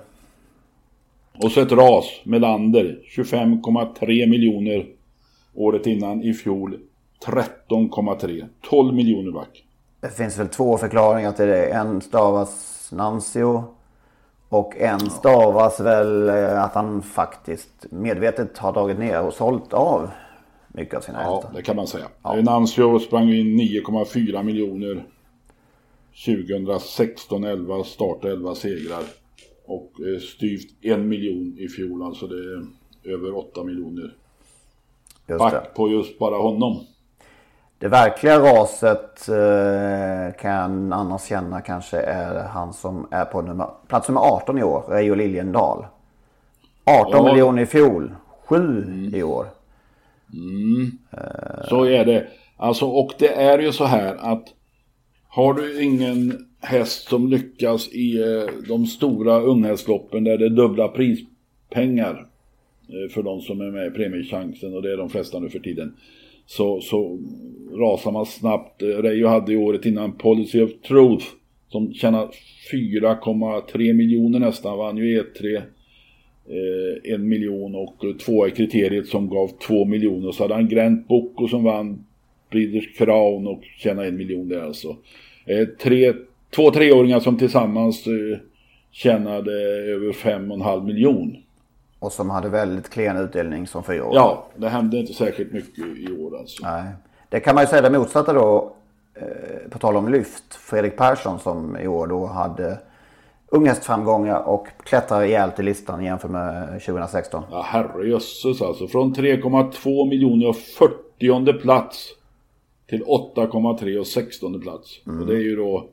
B: Och så ett ras, Melander, 25,3 miljoner året innan i fjol 13,3. 12 miljoner back.
A: Det finns väl två förklaringar till det. En stavas Nancio. Och en stavas väl eh, att han faktiskt medvetet har dragit ner och sålt av mycket av sina
B: hästar. Ja, det kan man säga. Ja. Nancio sprang in 9,4 miljoner 2016-11, startade 11 segrar. Och eh, styvt en miljon i fjol, alltså det är över åtta miljoner. Back på just bara honom.
A: Det verkliga raset eh, kan annars känna kanske är han som är på nummer, plats nummer 18 i år, Reijo Liljendal. 18 ja. miljoner i fjol, 7 mm. i år.
B: Mm. Uh, så är det. Alltså och det är ju så här att har du ingen häst som lyckas i eh, de stora unghästloppen där det är dubbla prispengar eh, för de som är med i premiechansen och det är de flesta nu för tiden. Så, så rasar man snabbt. Eh, Reijo hade i året innan Policy of Truth som tjänade 4,3 miljoner nästan, vann ju E3 eh, en miljon och två i kriteriet som gav två miljoner. Så hade han Grant Bocco som vann Breeders Crown och tjänade en miljon där alltså. Eh, tre två treåringar som tillsammans eh, tjänade över fem och en halv miljon.
A: Och som hade väldigt klen utdelning som fyraåring.
B: Ja, det hände inte särskilt mycket i år alltså.
A: Nej. Det kan man ju säga det motsatta då. Eh, på tal om lyft. Fredrik Persson som i år då hade unghästframgångar och klättrar rejält i listan jämfört med 2016.
B: Ja herrejösses alltså. Från 3,2 miljoner och 40 plats till 8,3 och 16 plats. Mm. Och det är ju då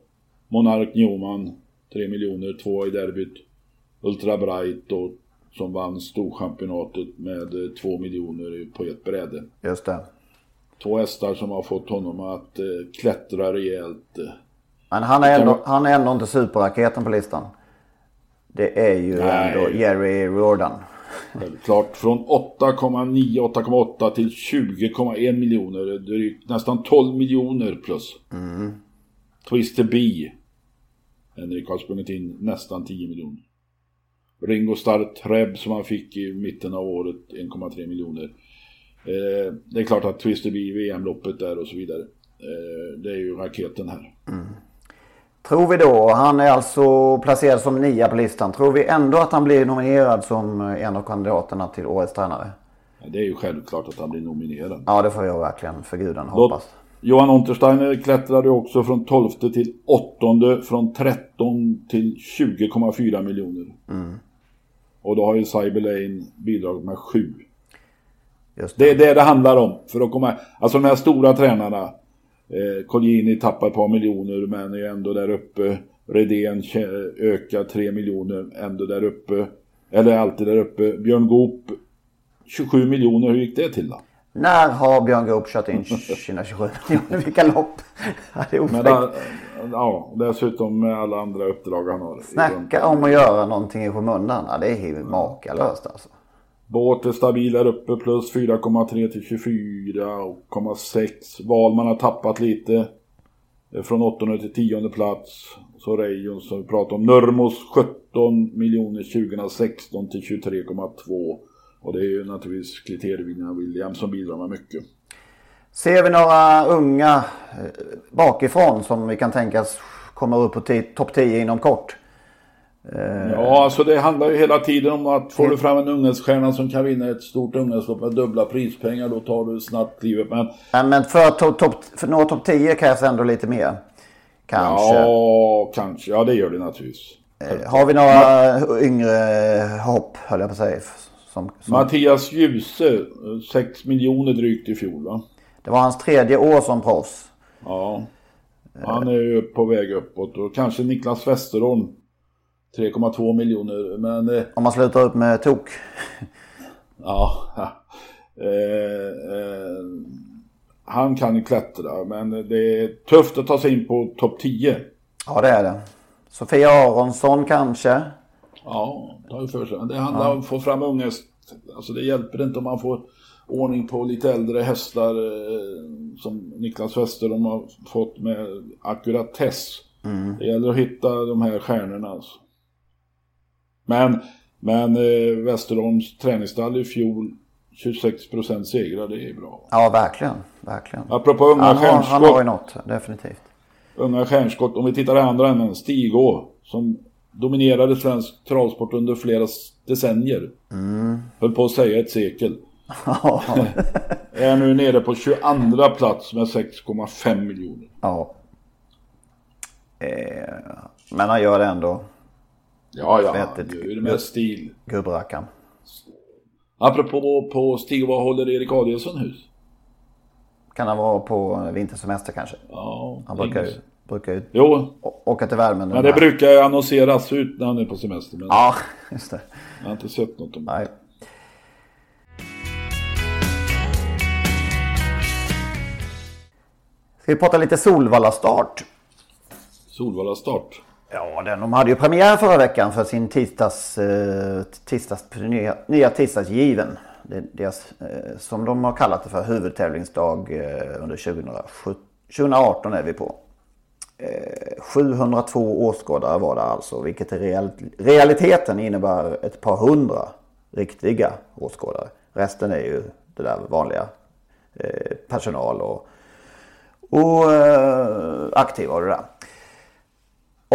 B: Monark Newman, 3 miljoner. Två i derbyt. Ultra Bright då, som vann storchampionatet med 2 miljoner på ett bräde.
A: Just det.
B: Två hästar som har fått honom att eh, klättra rejält. eh.
A: Men han är, ändå, han är ändå inte superraketen på listan. Det är ju
B: Nej.
A: ändå Jerry Riordan.
B: Självklart. Från 8,9, 8,8 till 20,1 miljoner. Drygt nästan 12 miljoner plus. Twister B. Henrik har sprungit in nästan 10 miljoner. Ringo Starr Treb som han fick i mitten av året 1,3 miljoner. Eh, det är klart att Twister B VM-loppet där och så vidare. Eh, det är ju raketen här.
A: Tror vi då, han är alltså placerad som nia på listan. Tror vi ändå att han blir nominerad som en av kandidaterna till årets tränare?
B: Det är ju självklart att han blir nominerad.
A: Ja, det får jag verkligen för gudarna hoppas.
B: Johan Untersteiner klättrade också från 12 till 8 från 13 till 20,4 miljoner. Och då har ju Cyber Lane bidragit med 7.
A: Just
B: Det är det det handlar om. För att komma, alltså de här stora tränarna. Eh, tappar ett par miljoner men är ändå där uppe. Redén ökar 3 miljoner, ändå där uppe. Eller alltid där uppe. Björn Goop 27 miljoner, hur gick det till då?
A: När har Björn Goop kört in sina 27 [LAUGHS] miljoner? Vilka lopp? Det är
B: Men
A: ofräckt.
B: där, ja, dessutom med alla andra uppdrag han har.
A: Snacka om att göra någonting i skymundan. Ja, det är ju makalöst alltså.
B: Båt är stabil där uppe plus 4,3 till 24,6. Valman har tappat lite. Från 8 till 10 plats. Så Reijon som vi pratade om. Nurmos 17 miljoner 2016 till 23,2. Och det är ju naturligtvis kriterievinnaren William som bidrar med mycket.
A: Ser vi några unga eh, bakifrån som vi kan tänkas kommer upp på topp 10 inom kort?
B: Ja, alltså det handlar ju hela tiden om att får du fram en ungdomsstjärna som kan vinna ett stort ungdomslopp med dubbla prispengar då tar du snabbt klivet. Men
A: Ja, Men för att, to- topp- för att nå topp 10 krävs ändå lite mer. Kanske.
B: ja, kanske. Ja, det gör det naturligtvis.
A: Eh, Har vi några yngre hopp höll jag på att säga. Som, som,
B: Mattias Djuse, 6 miljoner drygt i fjol va?
A: det var hans tredje år som proffs.
B: Ja. Han är ju på väg uppåt och kanske Niklas Westerholm. 3,2 miljoner men eh,
A: Om man slutar upp med tok.
B: ja. Eh, eh, han kan ju klättra men det är tufft att ta sig in på topp 10.
A: Ja det är det. Sofia Aronsson kanske.
B: Ja, det har ju för sig. Det handlar om att få fram unga Alltså det hjälper inte om man får ordning på lite äldre hästar eh, som Niklas Westerholm har fått med ackuratess. Det gäller att hitta de här stjärnorna alltså. Men, men eh, Westerholms träningsstall i fjol 26% segrar, det är bra.
A: Ja verkligen. Verkligen.
B: Apropå unga
A: Han har, han
B: stjärnskott.
A: har ju något. Definitivt.
B: unga stjärnskott. Om vi tittar i andra änden, Stigå som dominerade svensk travsport under flera decennier. Höll på att säga ett sekel. [LAUGHS] är nu nere på 22 plats med 6,5 miljoner.
A: Ja. Eh, men han gör det ändå.
B: Ja, ja, det är det med stil.
A: Gubbrackan.
B: Apropå på Stig, vad håller Erik Adielsson hus?
A: Kan han vara på vintersemester kanske?
B: Ja,
A: Han brukar ju, brukar ju
B: Jo,
A: åka till värmen.
B: men det brukar ju annonseras ut när han är på semester. Men
A: Ja, just det.
B: jag har inte sett något om det.
A: Nej. Ska vi prata lite Solvalla start?
B: Solvalla start.
A: Ja, den, de hade ju premiär förra veckan för sin tisdags, eh, tisdags nya, nya tisdagsgiven. Det, deras, eh, som de har kallat det för huvudtävlingsdag eh, under 2018 är vi på. 702 åskådare var det alltså, vilket i realiteten innebär ett par hundra riktiga åskådare. Resten är ju det där vanliga personal och, och aktiva och det där.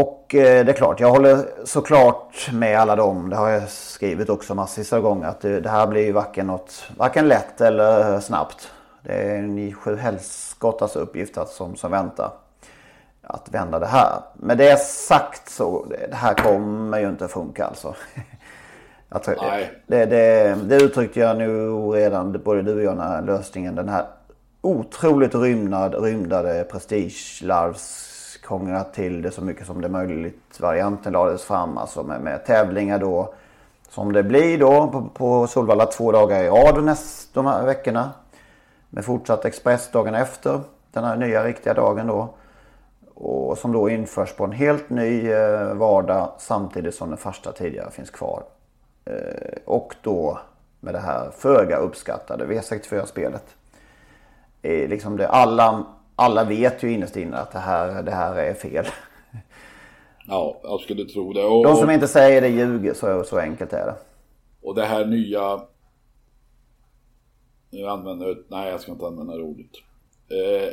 A: Och eh, det är klart, jag håller såklart med alla dem. Det har jag skrivit också massvis av gånger. Att det, det här blir ju varken, något, varken lätt eller snabbt. Det är en sju helskottas uppgift att, som, som väntar. Att vända det här. Med det sagt så, det, här kommer ju inte funka alltså. [LAUGHS] Tror,
B: Nej.
A: det, det, det uttryckte jag nu redan, både du och jag, när lösningen. Den här otroligt rymnad, rymdade prestigelarvs krångla till det så mycket som det är möjligt. Varianten lades fram alltså med, med tävlingar då. Som det blir då på, på Solvalla två dagar i rad näst, de här veckorna. Med fortsatt Express dagen efter. Den här nya riktiga dagen då. Och som då införs på en helt ny eh, vardag samtidigt som den första tidigare finns kvar. Eh, och då med det här föga uppskattade V64-spelet. Eh, liksom det, alla, alla vet ju innerst inne att det här, det här är fel.
B: Ja, jag skulle tro det. Och,
A: De som inte säger det ljuger, så, så enkelt är det.
B: Och det här nya... Nu använder Nej, jag ska inte använda det ordet. Eh,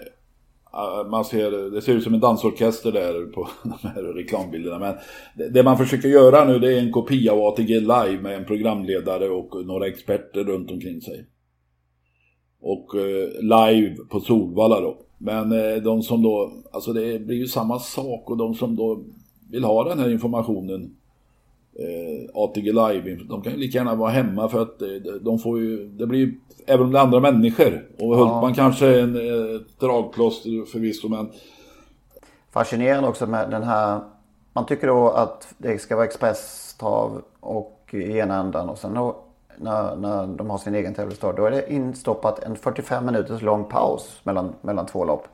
B: man ser, det ser ut som en dansorkester där på [LAUGHS] de här reklambilderna. Men det, det man försöker göra nu det är en kopia av ATG Live med en programledare och några experter runt omkring sig. Och eh, live på Solvalla då. Men eh, de som då, alltså det blir ju samma sak och de som då vill ha den här informationen eh, ATG Live, de kan ju lika gärna vara hemma för att eh, de får ju, det blir ju, även om det är andra människor. Och Hultman kanske är en eh, dragplåster förvisso men
A: Fascinerande också med den här, man tycker då att det ska vara expresstrav och i ena ändan och sen då, när, när de har sin egen tävlingsdag då är det instoppat en 45 minuters lång paus mellan, mellan två lopp.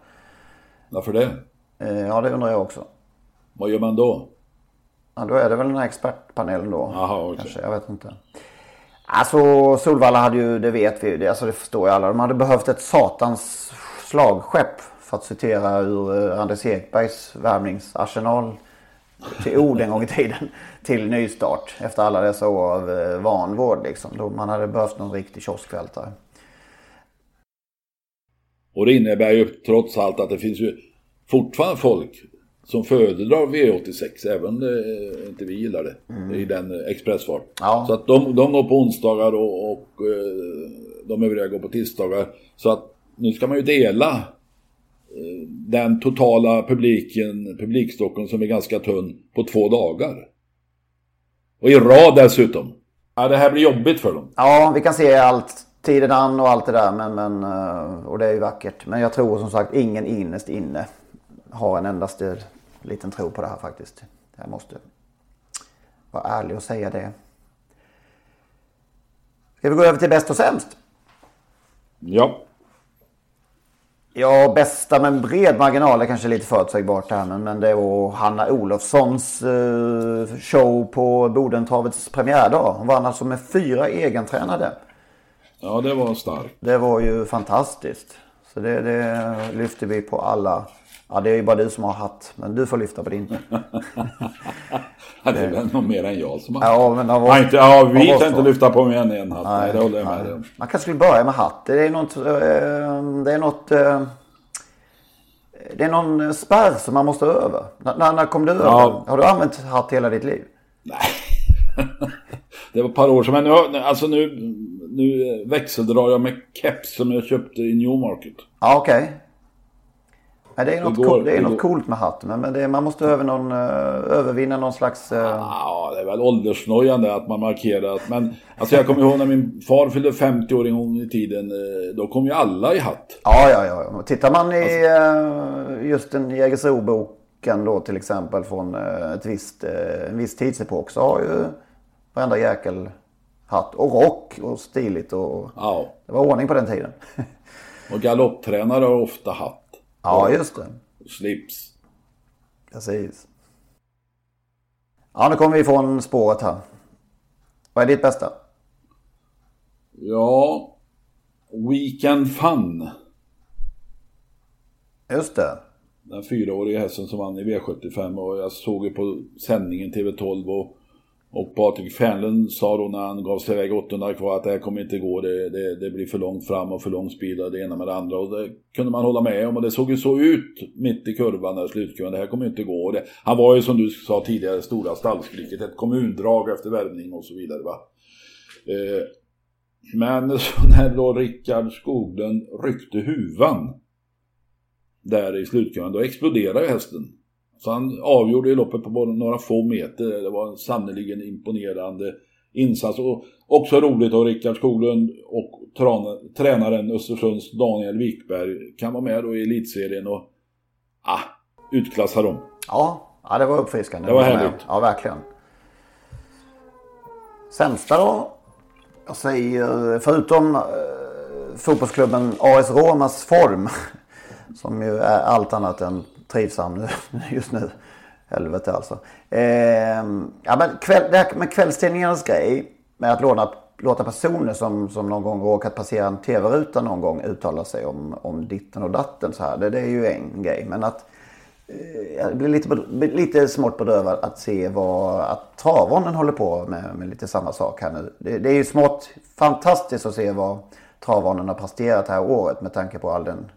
B: varför det?
A: Eh, ja det undrar jag också.
B: Vad gör man då?
A: Ja, då är det väl den här expertpanelen då.
B: Jaha, okej.
A: Kanske, jag vet inte. Alltså Solvalla hade ju, det vet vi ju, det, alltså, det förstår ju alla. De hade behövt ett satans slagskepp. För att citera ur eh, Anders Ekbergs värvningsarsenal. Till ord en gång i tiden. Till nystart. Efter alla dessa år av eh, vanvård liksom. Då man hade behövt någon riktig kioskvältare.
B: Och det innebär ju trots allt att det finns ju fortfarande folk som föredrar V86 även eh, inte vi gillar det i den eh, expressfart.
A: Ja.
B: Så att de, de går på onsdagar och, och eh, de övriga går på tisdagar. Så att nu ska man ju dela den totala publiken, publikstocken som är ganska tunn på två dagar. Och i rad dessutom. Ja, det här blir jobbigt för dem.
A: Ja, vi kan se allt. Tiden an och allt det där. Men, men, eh, och det är ju vackert. Men jag tror som sagt ingen innerst inne har en endaste liten tro på det här faktiskt. Jag måste vara ärlig och säga det. Ska vi gå över till bäst och sämst?
B: Ja.
A: Ja, bästa med en bred marginal är kanske lite förutsägbart här. Men, men det var Hanna Olofssons eh, show på Bodentravets premiärdag. Hon vann alltså med fyra egentränade.
B: Ja, det var starkt.
A: Det var ju fantastiskt. Så det, det lyfter vi på alla. Ja, det är ju bara du som har hatt. Men du får lyfta på din. [LAUGHS]
B: Det är väl någon mer än jag som har...
A: Ja, men av oss,
B: Ja, inte, ja vi kan inte lyfta på mer än en hatt. Nej, det håller jag med om.
A: Man kanske skulle börja med hatt. Det är något... eh, Det är något... eh, Det är någon spärr som man måste över. När, när- kom du över?
B: Ja.
A: Har du använt hatt hela ditt liv? [LAUGHS]
B: Det var ett par år sedan. Men nu, alltså nu, nu växeldrar jag med keps som jag köpte i Newmarket.
A: Ja, okej. Nej, det är något,
B: går-
A: coolt, det är något
B: går.
A: coolt med hatt. Men, men det, man måste över någon, eh, övervinna någon slags... eh,
B: Ja, det är väl åldersnojande att man markerar att... Men alltså jag kommer ihåg när min far fyllde 50 år en gång i tiden. eh, Då kom ju alla i hatt.
A: Ja, ja, ja. Tittar man i
B: Alltså-
A: just den Jägersro-boken då till exempel från ett visst, en viss tidsepok så har ju varenda jäkel hatt och rock och stiligt och
B: Ja.
A: det var ordning på den tiden. [LAUGHS]
B: Och galopptränare har ofta hatt.
A: Ja, just det.
B: Och slips.
A: Precis. Ja, nu kommer vi från spåret här. Vad är ditt bästa?
B: Ja... Weekend Fun.
A: Just det.
B: Den fyraåriga hästen som vann i V75 och jag såg ju på sändningen TV12 och, och Patrik Fernlund sa då när han gav sig iväg 800 kvar att det här kommer inte gå, det, det, det blir för långt fram och för lång speed och det ena med det andra och det kunde man hålla med om och det såg ju så ut mitt i kurvan där slutkurvan, det här kommer inte gå. Det, han var ju som du sa tidigare stora stallskriket, ett kommundrag efter värvning och så vidare va. Eh, men [LAUGHS] så när då Rickard Skoglund ryckte huvan där i slutkurvan, då exploderade hästen. Så han avgjorde ju loppet på bara några få meter. Det var en sannerligen imponerande insats. Och också roligt att Rickard Skoglund och tränaren Östersunds Daniel Wikberg kan vara med då i elitserien och ah, utklassa dem.
A: Ja, ja det var uppfriskande.
B: Det var härligt.
A: Ja, verkligen. Sämsta då? Jag säger förutom eh, fotbollsklubben AS Romas form. [LAUGHS] Som ju är allt annat än trivsam nu, [LAUGHS] just nu. Helvete alltså. Eh, ja, men kväll, det här med kvällstidningarnas grej. Med att låna, låta personer som, som någon gång råkat passera en tv-ruta någon gång uttala sig om, om ditten och datten så här. Det, det är ju en grej. Men att eh, jag blir lite, lite smått bedrövad att se vad att Travonden håller på med, med lite samma sak här nu. Det, det är ju smått fantastiskt att se vad Travonden har presterat här året med tanke på all den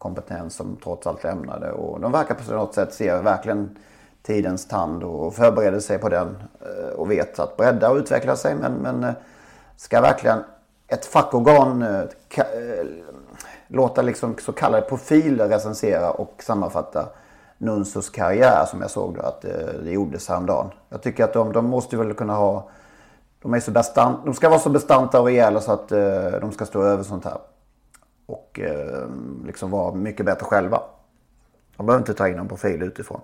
A: kompetens som trots allt lämnade. Och de verkar på något sätt se verkligen tidens tand och förbereder sig på den eh, och vet att bredda och utveckla sig. Men, men eh, ska verkligen ett fackorgan eh, ka- låta liksom så kallade profiler recensera och sammanfatta Nunsos karriär som jag såg då att det gjordes häromdagen. Jag tycker att de, de måste väl kunna ha... De, är så bestant, de ska vara så bestanta och rejäla så att de ska stå över sånt här. Och eh, liksom vara mycket bättre själva. De behöver inte ta in någon profil utifrån.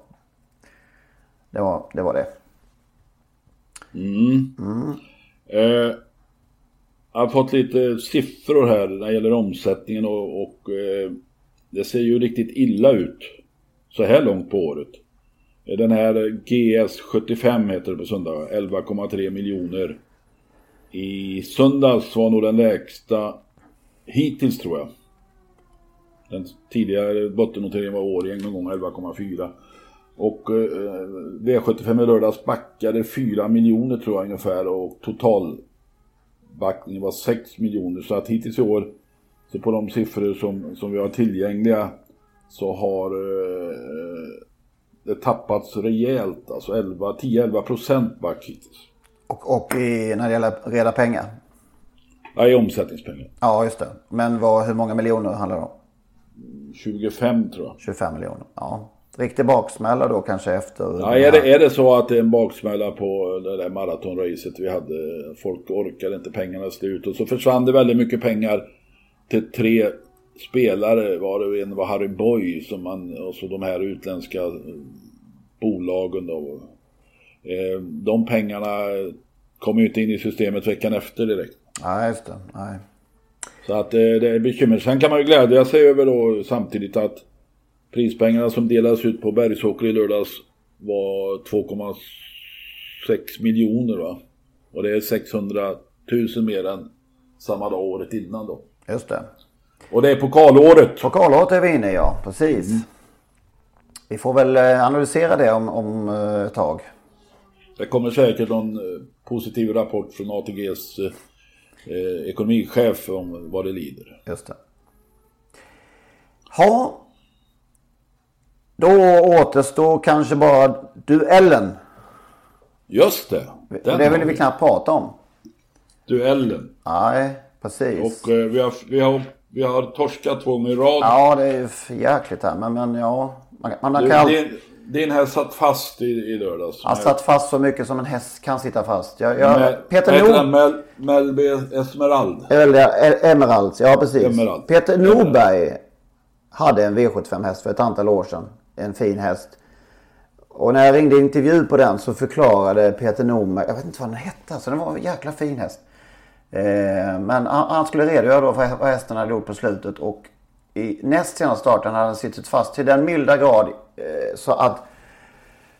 A: Det var det. Var det.
B: Eh, jag har fått lite siffror här när det gäller omsättningen och, och eh, det ser ju riktigt illa ut så här långt på året. Eh, Den här GS75 heter det på söndag, 11,3 miljoner. I söndags var nog den lägsta hittills tror jag. Den tidigare bottennoteringen var Årjäng någon gång 11,4. Och eh, V75 i lördags backade 4 miljoner tror jag ungefär och totalbackningen var 6 miljoner. Så att hittills i år, så på de siffror som, som vi har tillgängliga så har eh, det tappats rejält. Alltså 10-11 procent back hittills.
A: Och, och i, när det gäller reda pengar.
B: Ja, i omsättningspengar.
A: Ja, just det. Men vad, hur många miljoner handlar det om?
B: 25 tror jag.
A: 25 miljoner. Ja. Riktig baksmälla då kanske efter...
B: Ja, är, det, är det så att det är en baksmälla på det där maratonracet vi hade, folk orkade inte, pengarna slut och så försvann det väldigt mycket pengar till tre spelare, var det en var Harry Boy som man, och så de här utländska eh, bolagen då. Eh, De pengarna kom ju inte in i systemet veckan efter direkt.
A: Nej, just det. Nej.
B: Så att eh, det är bekymmer. Sen kan man ju glädja sig över då samtidigt att prispengarna som delades ut på Bergsåker i lördags var 2,6 miljoner va. Och det är 600 000 mer än samma dag året innan då.
A: Just det.
B: Och det är pokalåret.
A: Pokalåret är vi inne i, ja. Precis. Vi får väl eh, analysera det om, om eh, ett tag.
B: Det kommer säkert någon positiv rapport från ATGs eh, ekonomichef om vad det lider.
A: Just det. Ja. Då återstår kanske bara duellen.
B: Just det! Den
A: det vill vi knappt prata om.
B: Duellen.
A: Nej, precis.
B: Och eh, vi, har, vi, har, vi har torskat två gånger i rad.
A: Ja, det är jäkligt här. Men, men ja. Man, man
B: Du,
A: kan alltid...
B: din, din här satt fast i, i lördags.
A: Jag satt fast så mycket som en häst kan sitta fast. Jag, jag,
B: Med-
A: Peter Nord...
B: Mel, Melby Esmerald.
A: Eller eh, Emeralds, ja precis.
B: Emerald.
A: Peter Norberg hade en V75-häst för ett antal år sedan. En fin häst. Och när jag ringde intervju på den så förklarade Peter Norberg, jag vet inte vad den hette, alltså den var en jäkla fin häst. Eh, men han, han skulle redogöra då för vad hästen hade gjort på slutet och i näst senaste starten hade han suttit fast till den milda grad eh, så att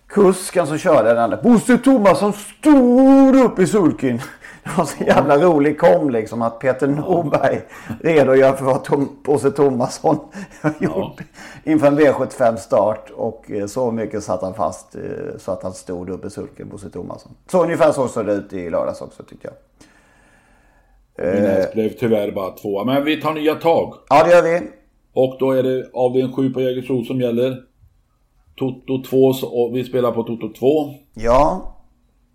A: kusken som körde den Bosse Thomasson stod upp i sulkin. [LAUGHS] Det var så jävla rolig kom liksom att Peter Norberg redogör för vad Bosse Thomasson [LAUGHS] har gjort inför en V75 start och eh, så mycket satt han fast eh, så att han stod upp i sulken, Bosse Thomasson. Så ungefär så såg det ut i lördags också tyckte jag.
B: Min häst blev tyvärr bara tvåa. Men vi tar nya tag.
A: Ja det gör vi.
B: Och då är det avdelning 7 på Jägersro som gäller. Toto 2, så- och vi spelar på Toto 2.
A: Ja,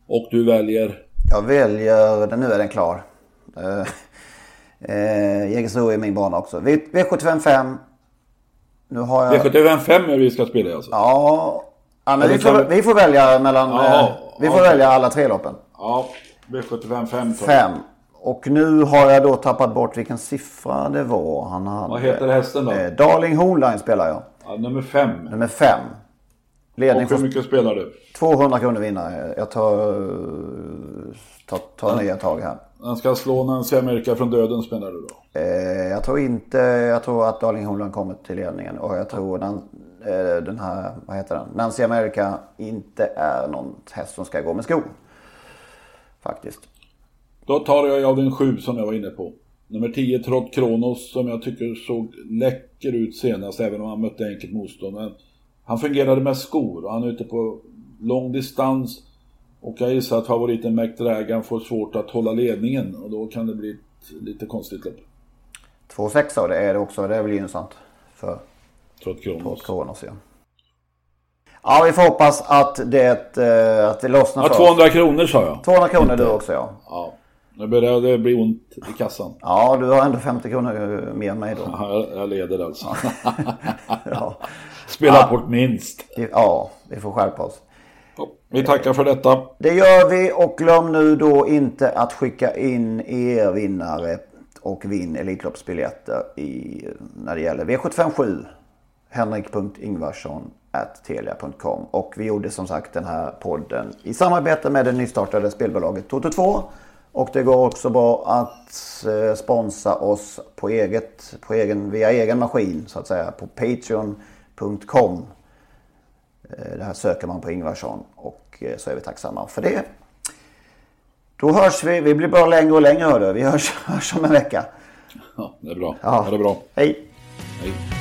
B: Och du väljer...
A: jag väljer, den, nu är den klar. Eh, eh, Jägersro är min bana också. V- V75 5. Nu har jag...
B: V75 5 är vi ska spela alltså.
A: Ja, ja men vi får,
B: kan
A: vi- får välja mellan...
B: Ja,
A: eh, vi får
B: okej.
A: välja alla tre loppen.
B: Ja, V75 5 tar vi.
A: Fem. Och nu har jag då tappat bort vilken siffra det var han hade.
B: Vad heter hästen då?
A: Eh, Darling Hornline spelar jag.
B: Ja, nummer 5.
A: Nummer fem.
B: Ledning och hur mycket spelar du?
A: 200 kronor vinnare. Jag tar, tar, tar nya tag här.
B: Han ska slå Nancy Amerika från döden spelar du då?
A: Eh, jag tror inte, jag tror att Darling Holland kommer till ledningen. Och jag tror den, eh, den här, vad heter den? Nancy America inte är någon häst som ska gå med skor. Faktiskt.
B: Då tar jag av den sju som jag var inne på. Nummer 10 Trott Kronos som jag tycker såg läcker ut senast även om han mötte enkelt motstånd. Men han fungerade med skor och han är ute på lång distans. Och jag gissar att favoriten McDragan får svårt att hålla ledningen och då kan det bli ett lite konstigt lopp.
A: 2,6 det är det också. Det är väl gynnsamt för
B: Trott Kronos.
A: Kronos ja. ja, vi får hoppas att det, eh, att det lossnar
B: ja, 200 oss. kronor sa jag.
A: 200 kronor du också ja.
B: Ja. Nu börjar det bli ont i kassan.
A: Ja, du har ändå 50 kronor mer än mig då.
B: Ja, jag leder alltså. [LAUGHS] ja. Spela ja. bort minst.
A: Ja, vi får skärpa oss.
B: Vi tackar för detta.
A: Det gör vi och glöm nu då inte att skicka in er vinnare och vinn Elitloppsbiljetter i, när det gäller V757 henrik.ingvarsson telia.com och vi gjorde som sagt den här podden i samarbete med det nystartade spelbolaget Toto2 och det går också bra att eh, sponsra oss på eget, på egen, via egen maskin så att säga på Patreon.com. Eh, det här söker man på Ingvarsson och eh, så är vi tacksamma för det. Då hörs vi. Vi blir bara längre och längre hördu. Vi hörs, [LAUGHS] hörs om en vecka.
B: Ja, det är bra. Ja. Ha det bra.
A: Hej.
B: Hej.